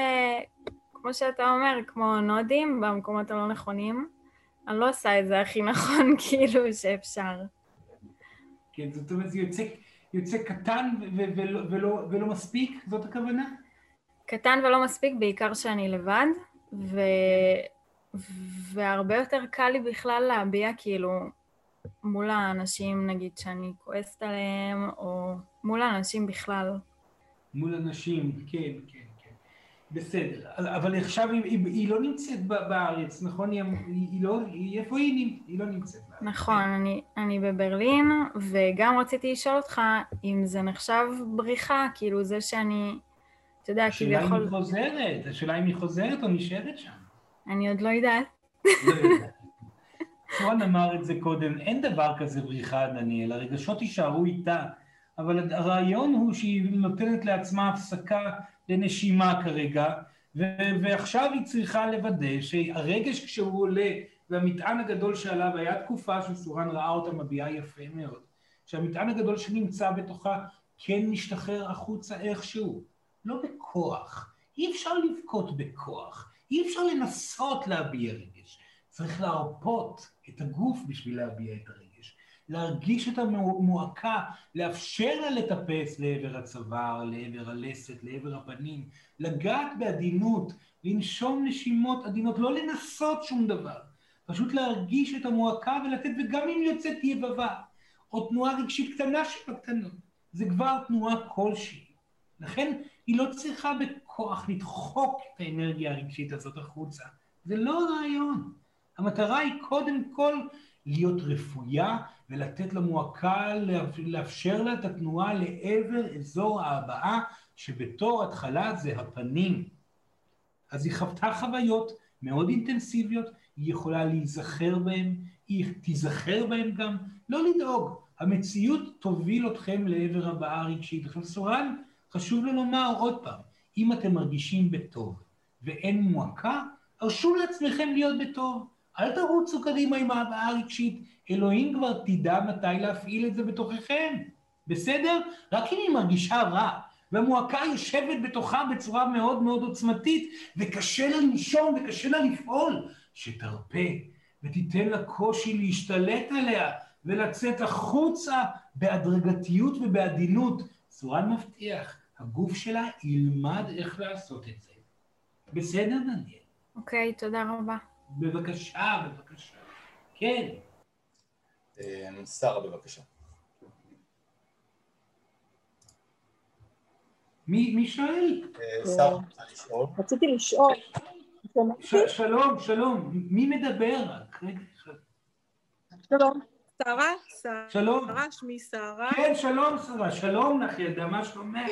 כמו שאתה אומר, כמו נודים במקומות הלא נכונים. אני לא עושה את זה הכי נכון, [laughs] כאילו, שאפשר. כן, זאת אומרת, זה יוצא, יוצא קטן ולא, ולא, ולא מספיק? זאת הכוונה? קטן ולא מספיק, בעיקר שאני לבד, ו... והרבה יותר קל לי בכלל להביע, כאילו, מול האנשים, נגיד, שאני כועסת עליהם, או מול האנשים בכלל. מול אנשים, כן, כן. בסדר. אבל עכשיו היא, היא, היא לא נמצאת בארץ, נכון? היא, היא לא, היא, איפה היא? היא לא נמצאת בארץ. נכון, אני, אני בברלין, וגם רציתי לשאול אותך אם זה נחשב בריחה, כאילו זה שאני, אתה יודע, השאלה אם כביכול, היא חוזרת, השאלה אם היא חוזרת או נשארת שם. אני עוד לא יודעת. לא יודע. סורן אמר את זה קודם, אין דבר כזה בריחה, דניאל, הרגשות יישארו איתה, אבל הרעיון הוא שהיא נותנת לעצמה הפסקה לנשימה כרגע, ו- ועכשיו היא צריכה לוודא שהרגש כשהוא עולה, והמטען הגדול שעליו, היה תקופה שסורן ראה אותה מביעה יפה מאוד, שהמטען הגדול שנמצא בתוכה כן משתחרר החוצה איכשהו, לא בכוח, אי אפשר לבכות בכוח, אי אפשר לנסות להביע רגש, צריך להרפות את הגוף בשביל להביע את הרגש, להרגיש את המועקה, לאפשר לה לטפס לעבר הצוואר, לעבר הלסת, לעבר הפנים, לגעת בעדינות, לנשום נשימות עדינות, לא לנסות שום דבר, פשוט להרגיש את המועקה ולתת, וגם אם יוצאת יבבה, או תנועה רגשית קטנה שבקטנות, זה כבר תנועה כלשהי. לכן היא לא צריכה בכוח לדחוק את האנרגיה הרגשית הזאת החוצה. זה לא רעיון. המטרה היא קודם כל להיות רפויה ולתת למועקה, לאפשר לה את התנועה לעבר אזור ההבעה, שבתור התחלה זה הפנים. אז היא חוותה חוויות מאוד אינטנסיביות, היא יכולה להיזכר בהן, היא תיזכר בהן גם, לא לדאוג, המציאות תוביל אתכם לעבר הבעה רגשית. עכשיו סורן, חשוב לי לומר עוד פעם, אם אתם מרגישים בטוב ואין מועקה, הרשו לעצמכם להיות בטוב. אל תרוצו קדימה עם ההבעה הרגשית, אלוהים כבר תדע מתי להפעיל את זה בתוככם, בסדר? רק אם היא מרגישה רע, והמועקה יושבת בתוכה בצורה מאוד מאוד עוצמתית, וקשה לה לנשום וקשה לה לפעול, שתרפה ותיתן לה קושי להשתלט עליה ולצאת החוצה בהדרגתיות ובעדינות. סורן מבטיח, הגוף שלה ילמד איך לעשות את זה. בסדר, דניאל? אוקיי, תודה רבה. בבקשה, בבקשה. כן. אמ, שרה, בבקשה. מי, מי שואל? אה, שרה, רוצה לשאול? רציתי לשאול, שלום, שלום. מי מדבר רק? רגע אחד. שלום. שרה? שלום. שרה, שמי שרה. כן, שלום, שרה. שלום לך, ילדה, מה שלומך?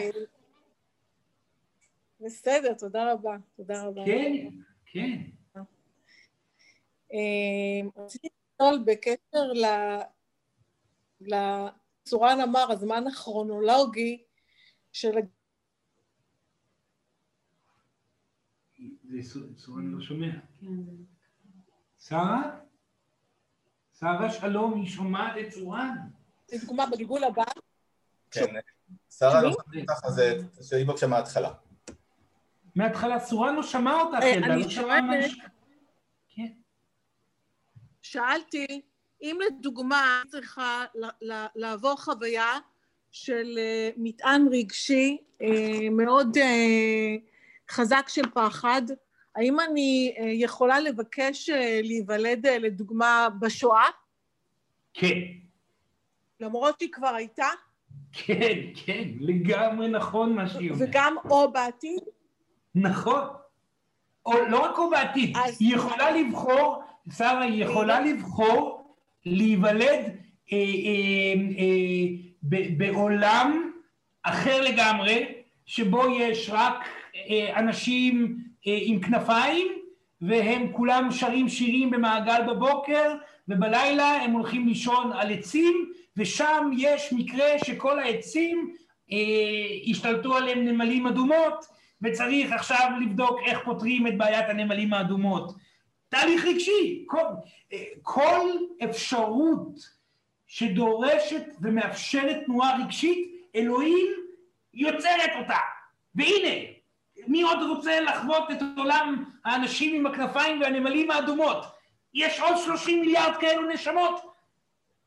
בסדר, תודה רבה. תודה רבה. כן, כן. אמ, רציתי לשאול בקשר לצורן אמר, הזמן הכרונולוגי של... זה סורן לא שומע. שרה? שרה שלום, היא שומעת את סורן? לדוגמה, בגלגול הבא. כן, שרה לא שומעת אותך, אז תשאלי בבקשה מההתחלה. מההתחלה, סורן לא שמע אותך, ילדה, אני לא שמעה מה... שאלתי, אם לדוגמה צריכה לעבור חוויה של אה, מטען רגשי אה, מאוד אה, חזק של פחד, האם אני יכולה לבקש להיוולד לדוגמה בשואה, כן, למרות שהיא כבר הייתה, כן, כן, לגמרי נכון מה שהיא אומרת. וגם או בעתיד? נכון. או לא רק או בעתיד, אז- היא יכולה לבחור, שרה, יכולה לבחור להיוולד אה, אה, אה, ב- בעולם אחר לגמרי, שבו יש רק אה, אנשים אה, עם כנפיים, והם כולם שרים שירים במעגל בבוקר, ובלילה הם הולכים לישון על עצים, ושם יש מקרה שכל העצים אה, השתלטו עליהם נמלים אדומות, וצריך עכשיו לבדוק איך פותרים את בעיית הנמלים האדומות. תהליך רגשי, כל, אה, כל אפשרות שדורשת ומאפשרת תנועה רגשית, אלוהים יוצרת אותה. והנה, מי עוד רוצה לחוות את עולם האנשים עם הכנפיים והנמלים האדומות? יש עוד 30 מיליארד כאלו נשמות.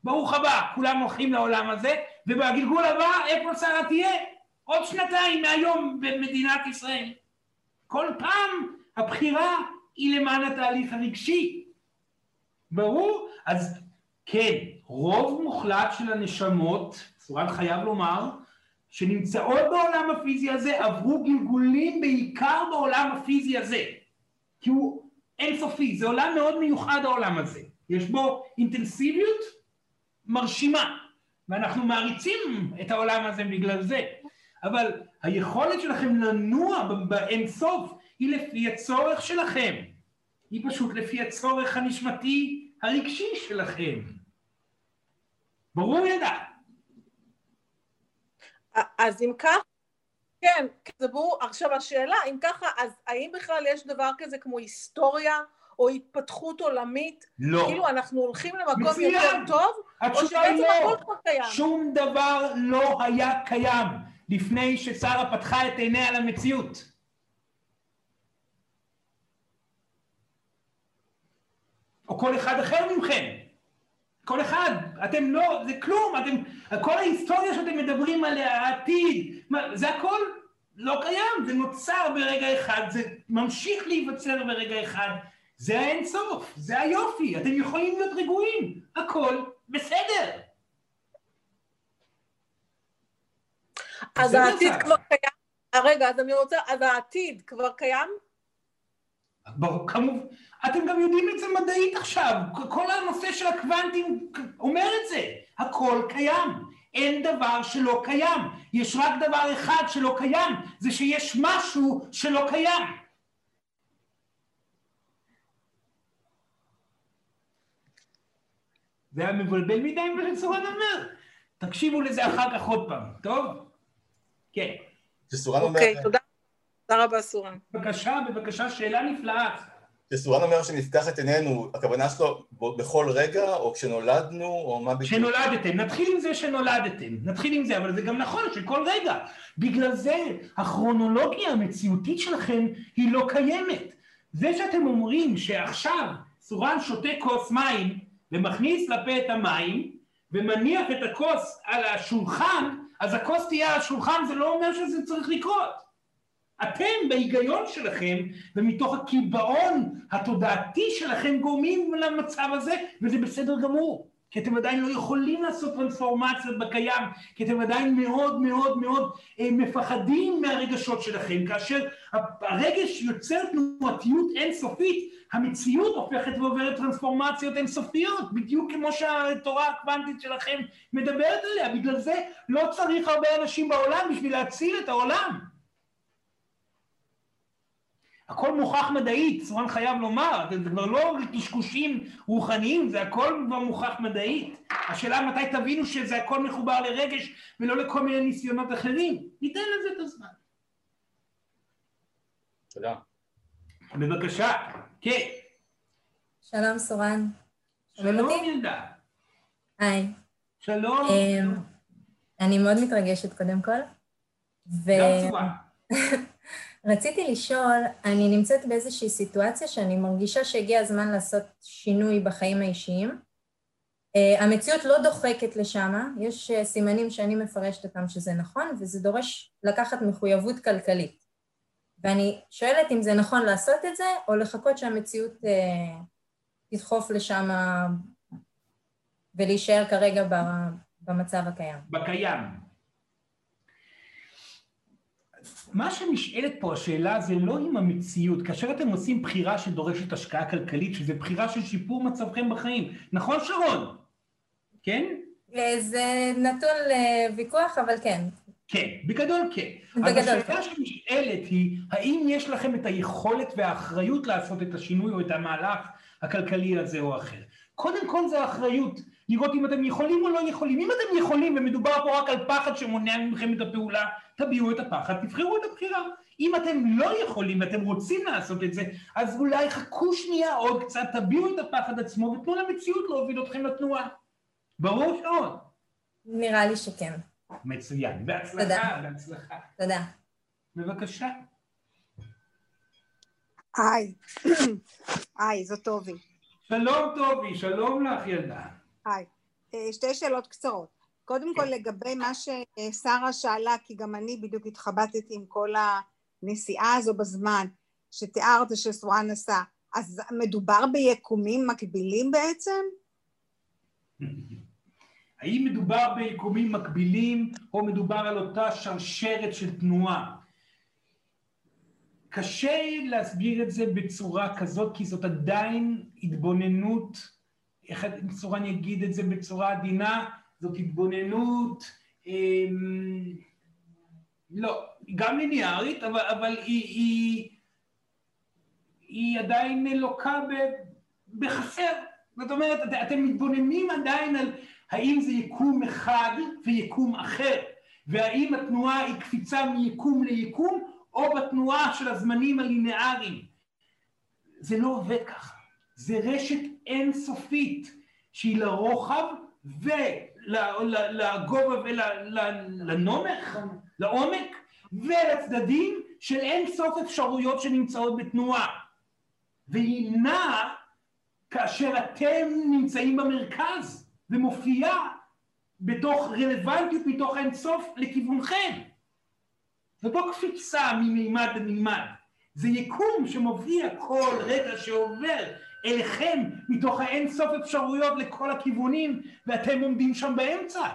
ברוך הבא, כולם הולכים לעולם הזה, ובגלגול הבא, איפה שרה תהיה? עוד שנתיים מהיום במדינת ישראל. כל פעם הבחירה היא למען התהליך הרגשי. ברור? אז כן, רוב מוחלט של הנשמות, סורן חייב לומר, שנמצאות בעולם הפיזי הזה, עברו גלגולים בעיקר בעולם הפיזי הזה. כי הוא אינסופי, זה עולם מאוד מיוחד העולם הזה. יש בו אינטנסיביות מרשימה, ואנחנו מעריצים את העולם הזה בגלל זה. אבל היכולת שלכם לנוע באינסוף היא לפי הצורך שלכם. היא פשוט לפי הצורך הנשמתי הרגשי שלכם. ברור ידע. אז אם כך, כן, זה ברור. עכשיו השאלה, אם ככה, אז האם בכלל יש דבר כזה כמו היסטוריה או התפתחות עולמית? לא. כאילו אנחנו הולכים למקום מצוין. יותר טוב, או התשובה היא שבעצם לא. הכל כבר קיים? שום דבר לא היה קיים לפני ששרה פתחה את עיניה למציאות. או כל אחד אחר מכם. כל אחד, אתם לא, זה כלום, אתם, כל ההיסטוריה שאתם מדברים עליה, העתיד, מה, זה הכל לא קיים, זה נוצר ברגע אחד, זה ממשיך להיווצר ברגע אחד, זה האינסוף, זה היופי, אתם יכולים להיות רגועים, הכל בסדר. אז העתיד. כבר קיים? אה, רגע, אז אני רוצה, אז העתיד כבר קיים? ברור, כמובן, אתם גם יודעים את זה מדעית עכשיו, כל הנושא של הקוונטים אומר את זה, הכל קיים, אין דבר שלא קיים, יש רק דבר אחד שלא קיים, זה שיש משהו שלא קיים. זה היה מבלבל מדי מה שסורן אומר, תקשיבו לזה אחר כך עוד פעם, טוב? כן. שסורן אומר, אוקיי, תודה. תודה רבה, סורן. בבקשה, בבקשה, שאלה נפלאה. כשסורן אומר שנפתח את עינינו, הכוונה שלו בכל רגע, או כשנולדנו, או מה בדיוק? כשנולדתם, נתחיל עם זה שנולדתם, נתחיל עם זה, אבל זה גם נכון שכל רגע. בגלל זה הכרונולוגיה המציאותית שלכם היא לא קיימת. זה שאתם אומרים שעכשיו סורן שותה כוס מים ומכניס לפה את המים ומניח את הכוס על השולחן, אז הכוס תהיה על השולחן, זה לא אומר שזה צריך לקרות. אתם בהיגיון שלכם ומתוך הקיבעון התודעתי שלכם גורמים למצב הזה וזה בסדר גמור. כי אתם עדיין לא יכולים לעשות טרנספורמציות בקיים כי אתם עדיין מאוד מאוד מאוד אה, מפחדים מהרגשות שלכם כאשר הרגש יוצר תנועתיות אינסופית המציאות הופכת ועוברת טרנספורמציות אינסופיות בדיוק כמו שהתורה הקוונטית שלכם מדברת עליה. בגלל זה לא צריך הרבה אנשים בעולם בשביל להציל את העולם הכל מוכח מדעית, סורן חייב לומר, זה כבר לא קשקושים רוחניים, זה הכל כבר מוכח מדעית. השאלה מתי תבינו שזה הכל מחובר לרגש ולא לכל מיני ניסיונות אחרים. ניתן לזה את הזמן. תודה. בבקשה, כן. שלום סורן. שלום ילדה. היי. שלום. אמ, אני מאוד מתרגשת קודם כל. גם צורה. [laughs] רציתי לשאול, אני נמצאת באיזושהי סיטואציה שאני מרגישה שהגיע הזמן לעשות שינוי בחיים האישיים. Uh, המציאות לא דוחקת לשם, יש uh, סימנים שאני מפרשת אותם שזה נכון, וזה דורש לקחת מחויבות כלכלית. ואני שואלת אם זה נכון לעשות את זה, או לחכות שהמציאות uh, תדחוף לשם ולהישאר כרגע במצב הקיים. בקיים. מה שנשאלת פה השאלה זה לא עם המציאות, כאשר אתם עושים בחירה שדורשת השקעה כלכלית, שזה בחירה של שיפור מצבכם בחיים, נכון שרון? כן? זה נתון לוויכוח, אבל כן. כן, בגדול כן. בגדול אז כן. השאלה שנשאלת היא, האם יש לכם את היכולת והאחריות לעשות את השינוי או את המהלך הכלכלי הזה או אחר? קודם כל זה האחריות, לראות אם אתם יכולים או לא יכולים. אם אתם יכולים ומדובר פה רק על פחד שמונע מכם את הפעולה, תביעו את הפחד, תבחרו את הבחירה. אם אתם לא יכולים ואתם רוצים לעשות את זה, אז אולי חכו שנייה עוד קצת, תביעו את הפחד עצמו ותנו למציאות להוביל אתכם לתנועה. ברור שעוד. נראה לי שכן. מצוין. בהצלחה, תודה. בהצלחה. תודה. בבקשה. היי, [coughs] היי, זאת טובי. שלום טובי, שלום לך ילדה. היי. אה, שתי שאלות קצרות. קודם כל לגבי מה ששרה שאלה, כי גם אני בדיוק התחבטתי עם כל הנסיעה הזו בזמן שתיארת שסורן עשה, אז מדובר ביקומים מקבילים בעצם? האם מדובר ביקומים מקבילים או מדובר על אותה שרשרת של תנועה? קשה להסביר את זה בצורה כזאת כי זאת עדיין התבוננות, איך סורן יגיד את זה בצורה עדינה, זאת התבוננות, אמ, לא, גם ליניארית, אבל, אבל היא, היא, היא עדיין לוקה בחסר. זאת אומרת, את, אתם מתבוננים עדיין על האם זה יקום אחד ויקום אחר, והאם התנועה היא קפיצה מיקום ליקום, או בתנועה של הזמנים הלינאריים. זה לא עובד ככה. זה רשת אינסופית שהיא לרוחב ולגובה ולנומך, לעומק, ולצדדים של אין סוף אפשרויות שנמצאות בתנועה. והיא נעה כאשר אתם נמצאים במרכז ומופיעה בתוך רלוונטיות מתוך האינסוף לכיוונכם. זאת לא קפיצה ממימד למימד, זה יקום שמופיע כל רגע שעובר אליכם מתוך האין סוף אפשרויות לכל הכיוונים ואתם עומדים שם באמצע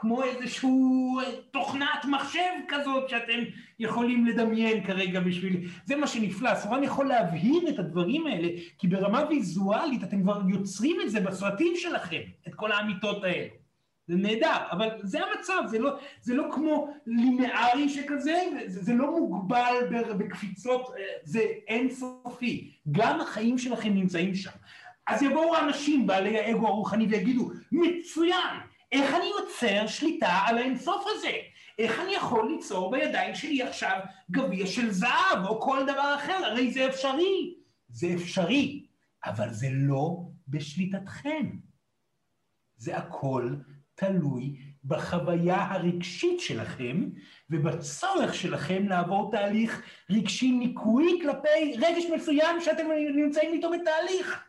כמו איזשהו תוכנת מחשב כזאת שאתם יכולים לדמיין כרגע בשביל... זה מה שנפלא, סורן יכול להבהיר את הדברים האלה כי ברמה ויזואלית אתם כבר יוצרים את זה בסרטים שלכם, את כל האמיתות האלה. זה נהדר, אבל זה המצב, זה לא, זה לא כמו ליניארי שכזה, זה, זה לא מוגבל בקפיצות, זה אינסופי. גם החיים שלכם נמצאים שם. אז יבואו אנשים בעלי האגו הרוחני ויגידו, מצוין, איך אני יוצר שליטה על האינסוף הזה? איך אני יכול ליצור בידיים שלי עכשיו גביע של זהב או כל דבר אחר? הרי זה אפשרי. זה אפשרי, אבל זה לא בשליטתכם. זה הכל תלוי בחוויה הרגשית שלכם ובצורך שלכם לעבור תהליך רגשי ניקוי כלפי רגש מסוים שאתם נמצאים איתו בתהליך.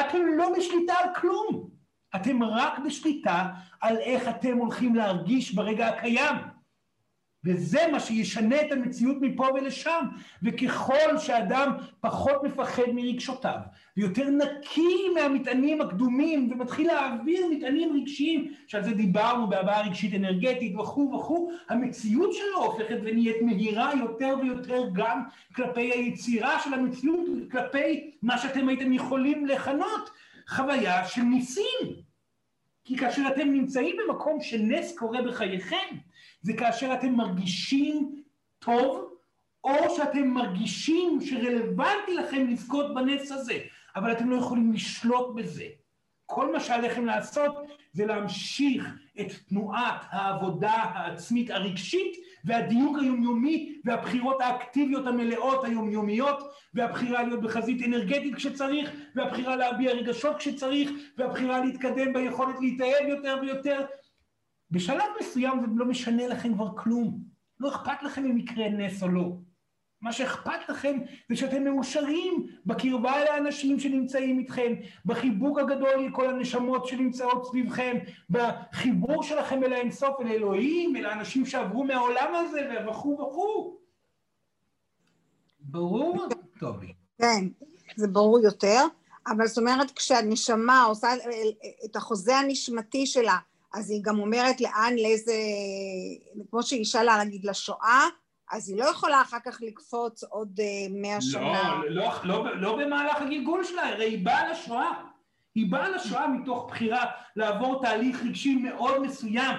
אתם לא בשליטה על כלום, אתם רק בשליטה על איך אתם הולכים להרגיש ברגע הקיים. וזה מה שישנה את המציאות מפה ולשם. וככל שאדם פחות מפחד מרגשותיו, ויותר נקי מהמטענים הקדומים, ומתחיל להעביר מטענים רגשיים, שעל זה דיברנו בהבעה רגשית אנרגטית וכו' וכו', המציאות שלו הופכת ונהיית מהירה יותר ויותר גם כלפי היצירה של המציאות, כלפי מה שאתם הייתם יכולים לכנות חוויה של ניסים. כי כאשר אתם נמצאים במקום שנס קורה בחייכם, זה כאשר אתם מרגישים טוב, או שאתם מרגישים שרלוונטי לכם לזכות בנס הזה, אבל אתם לא יכולים לשלוט בזה. כל מה שעליכם לעשות זה להמשיך את תנועת העבודה העצמית הרגשית והדיוק היומיומי והבחירות האקטיביות המלאות היומיומיות והבחירה להיות בחזית אנרגטית כשצריך והבחירה להביע רגשות כשצריך והבחירה להתקדם ביכולת להתאהב יותר ויותר בשלב מסוים זה לא משנה לכם כבר כלום. לא אכפת לכם אם יקרה נס או לא. מה שאכפת לכם זה שאתם מאושרים בקרבה אל האנשים שנמצאים איתכם, בחיבוק הגדול לכל הנשמות שנמצאות סביבכם, בחיבור שלכם אל האינסוף, אל אלוהים, אל האנשים שעברו מהעולם הזה וכו' וכו'. ברור, טובי? כן, זה ברור יותר, אבל זאת אומרת כשהנשמה עושה את החוזה הנשמתי שלה אז היא גם אומרת לאן, לאיזה, כמו שהיא שאלה נגיד לשואה, אז היא לא יכולה אחר כך לקפוץ עוד אה, מאה לא, שנה. לא, לא, לא, לא במהלך הגלגול שלה, הרי היא באה לשואה. היא באה לשואה מתוך בחירה לעבור תהליך רגשי מאוד מסוים.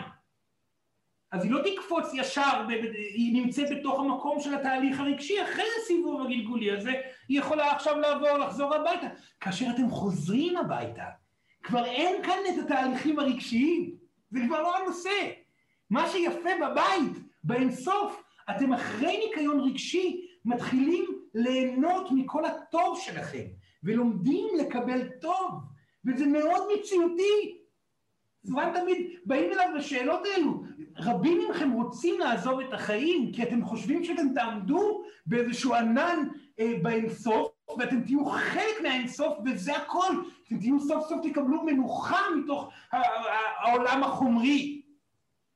אז היא לא תקפוץ ישר, היא נמצאת בתוך המקום של התהליך הרגשי, אחרי הסיבוב הגלגולי הזה, היא יכולה עכשיו לעבור, לחזור הביתה. כאשר אתם חוזרים הביתה, כבר אין כאן את התהליכים הרגשיים. זה כבר לא הנושא. מה שיפה בבית, באינסוף, אתם אחרי ניקיון רגשי מתחילים ליהנות מכל הטוב שלכם, ולומדים לקבל טוב, וזה מאוד מציאותי. זמן תמיד באים אליו בשאלות האלו. רבים מכם רוצים לעזוב את החיים כי אתם חושבים שאתם תעמדו באיזשהו ענן אה, באינסוף ואתם תהיו חלק מהאינסוף וזה הכל. אתם תהיו סוף סוף תקבלו מנוחה מתוך העולם החומרי.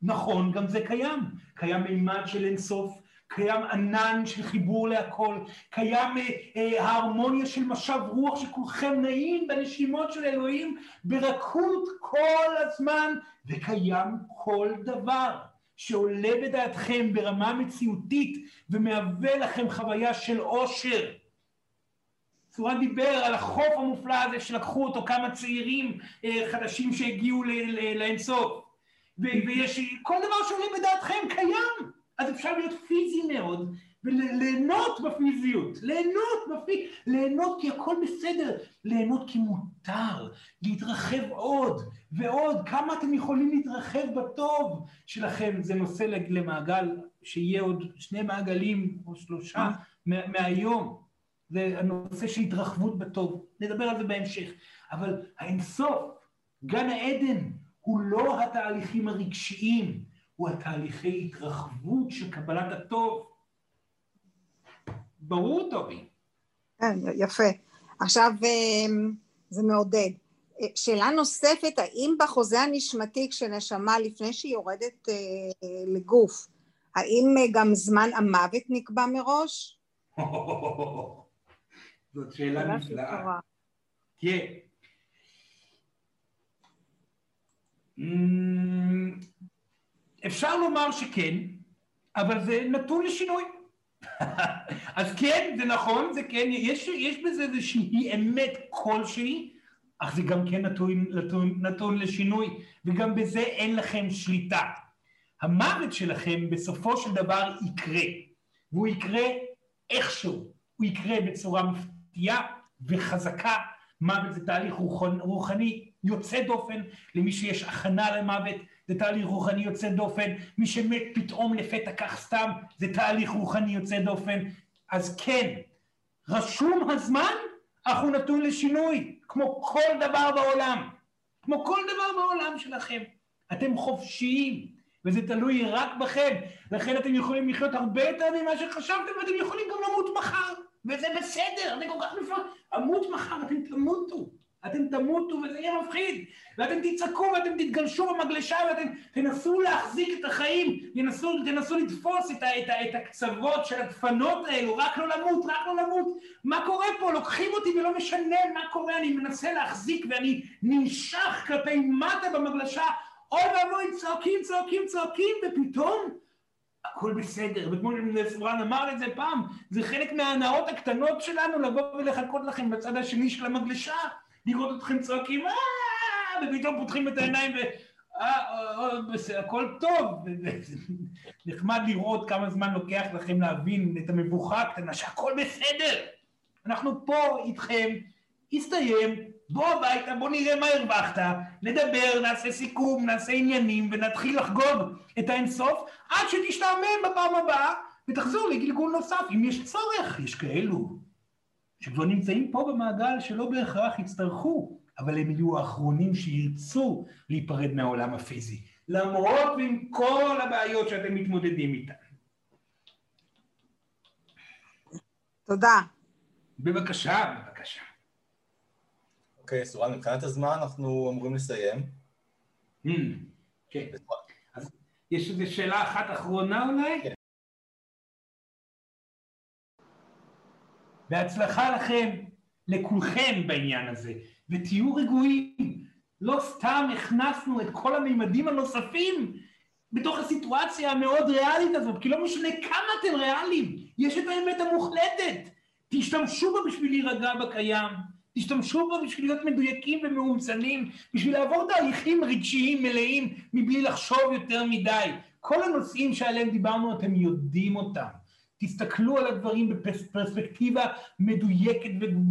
נכון, גם זה קיים. קיים מימד של אינסוף, קיים ענן של חיבור להכל, קיים אה, אה, ההרמוניה של משב רוח שכולכם נעים בנשימות של אלוהים ברכות כל הזמן, וקיים כל דבר שעולה בדעתכם ברמה מציאותית ומהווה לכם חוויה של עושר. צורן דיבר על החוף המופלא הזה שלקחו אותו כמה צעירים אה, חדשים שהגיעו לאינסוף. ויש, כל דבר שעולה בדעתכם קיים, אז אפשר להיות פיזי מאוד וליהנות בפיזיות, ליהנות בפי... ליהנות כי הכל בסדר, ליהנות כי מותר, להתרחב עוד ועוד, כמה אתם יכולים להתרחב בטוב שלכם, זה נושא למעגל, שיהיה עוד שני מעגלים או שלושה מהיום. זה הנושא של התרחבות בטוב, נדבר על זה בהמשך. אבל האינסוף, גן העדן, הוא לא התהליכים הרגשיים, הוא התהליכי התרחבות של קבלת הטוב. ברור, טובי. כן, יפה. עכשיו, אמ, זה מעודד. אה, שאלה נוספת, האם בחוזה הנשמתי כשנשמה לפני שהיא יורדת אה, לגוף, האם גם זמן המוות נקבע מראש? [laughs] זאת שאלה נפלאה. אפשר לומר שכן, אבל זה נתון לשינוי. [laughs] אז כן, זה נכון, זה כן, יש, יש בזה איזושהי אמת כלשהי, אך זה גם כן נתון, נתון, נתון לשינוי, וגם בזה אין לכם שליטה. המוות שלכם בסופו של דבר יקרה, והוא יקרה איכשהו, הוא יקרה בצורה מפתיעה וחזקה. מוות זה תהליך רוחני יוצא דופן, למי שיש הכנה למוות זה תהליך רוחני יוצא דופן, מי שמת פתאום לפתע כך סתם זה תהליך רוחני יוצא דופן, אז כן, רשום הזמן אך הוא נתון לשינוי, כמו כל דבר בעולם. כמו כל דבר בעולם שלכם. אתם חופשיים, וזה תלוי רק בכם. לכן אתם יכולים לחיות הרבה יותר ממה שחשבתם, ואתם יכולים גם למות מחר. וזה בסדר, זה כל כך נפלא. אמות מחר, אתם תמותו. אתם תמותו וזה יהיה מפחיד, ואתם תצעקו ואתם תתגלשו במגלשה ואתם תנסו להחזיק את החיים, תנסו, תנסו לתפוס את, ה, את, ה, את הקצוות של הדפנות האלו, רק לא למות, רק לא למות. מה קורה פה? לוקחים אותי ולא משנה מה קורה, אני מנסה להחזיק ואני נמשך כלפי מטה במגלשה, אוי ואבוי, צועקים, צועקים, צועקים, ופתאום הכל בסדר, וכמו שסורן אמר את זה פעם, זה חלק מההנאות הקטנות שלנו לבוא ולחכות לכם בצד השני של המגלשה. לראות אתכם צועקים, אה, ופתאום פותחים את העיניים ו... אה, בסדר, הכל טוב. [laughs] נחמד לראות כמה זמן לוקח לכם להבין את המבוכה הקטנה, שהכל בסדר. אנחנו פה איתכם, הסתיים, בוא הביתה, בוא נראה מה הרווחת, נדבר, נעשה סיכום, נעשה עניינים, ונתחיל לחגוג את האינסוף, עד שתשתעמם בפעם הבאה, ותחזור לגלגול נוסף, אם יש צורך, יש כאלו. שכבר נמצאים פה במעגל שלא בהכרח יצטרכו, אבל הם יהיו האחרונים שירצו להיפרד מהעולם הפיזי, למרות ועם כל הבעיות שאתם מתמודדים איתן. תודה. בבקשה, בבקשה. אוקיי, סורן, מבחינת הזמן אנחנו אמורים לסיים. Mm, כן. אז יש איזו שאלה אחת אחרונה אולי? כן. בהצלחה לכם, לכולכם בעניין הזה, ותהיו רגועים. לא סתם הכנסנו את כל המימדים הנוספים בתוך הסיטואציה המאוד ריאלית הזאת, כי לא משנה כמה אתם ריאליים, יש את האמת המוחלטת. תשתמשו בה בשביל להירגע בקיים, תשתמשו בה בשביל להיות מדויקים ומאומצנים, בשביל לעבור תהליכים רגשיים מלאים מבלי לחשוב יותר מדי. כל הנושאים שעליהם דיברנו, אתם יודעים אותם. תסתכלו על הדברים בפרספקטיבה מדויקת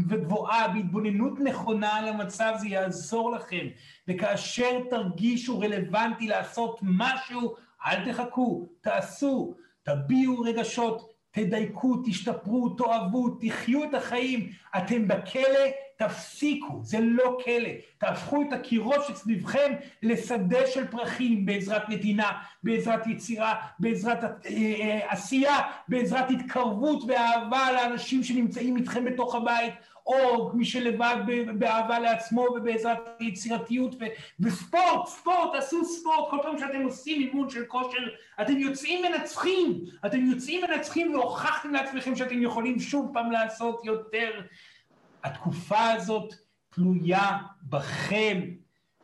וגבוהה, בהתבוננות נכונה על המצב, זה יעזור לכם. וכאשר תרגישו רלוונטי לעשות משהו, אל תחכו, תעשו, תביעו רגשות, תדייקו, תשתפרו, תאהבו, תחיו את החיים. אתם בכלא, תפסיקו, זה לא כלא. תהפכו את הקירות שסביבכם לשדה של פרחים בעזרת נתינה, בעזרת יצירה, בעזרת אה, אה, עשייה, בעזרת התקרבות ואהבה לאנשים שנמצאים איתכם בתוך הבית. או מי שלבד באהבה לעצמו ובעזרת יצירתיות ו- וספורט, ספורט, תעשו ספורט, כל פעם שאתם עושים אימון של כושר, אתם יוצאים מנצחים, אתם יוצאים מנצחים והוכחתם לעצמכם שאתם יכולים שוב פעם לעשות יותר. התקופה הזאת תלויה בכם,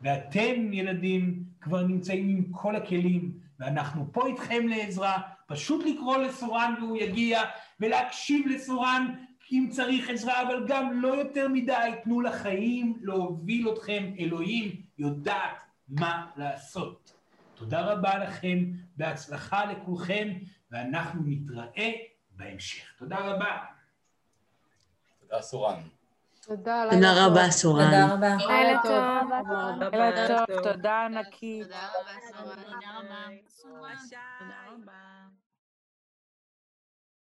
ואתם ילדים כבר נמצאים עם כל הכלים, ואנחנו פה איתכם לעזרה, פשוט לקרוא לסורן והוא יגיע, ולהקשיב לסורן אם צריך עזרה, אבל גם לא יותר מדי, תנו לחיים להוביל אתכם, אלוהים יודעת מה לעשות. תודה רבה לכם, בהצלחה לכולכם, ואנחנו נתראה בהמשך. תודה רבה. תודה סורן. תודה, תודה רבה, סורן. תודה רבה. לילה טוב. לילה טוב, תודה ענקית. תודה רבה, סורן. תודה רבה. תודה רבה.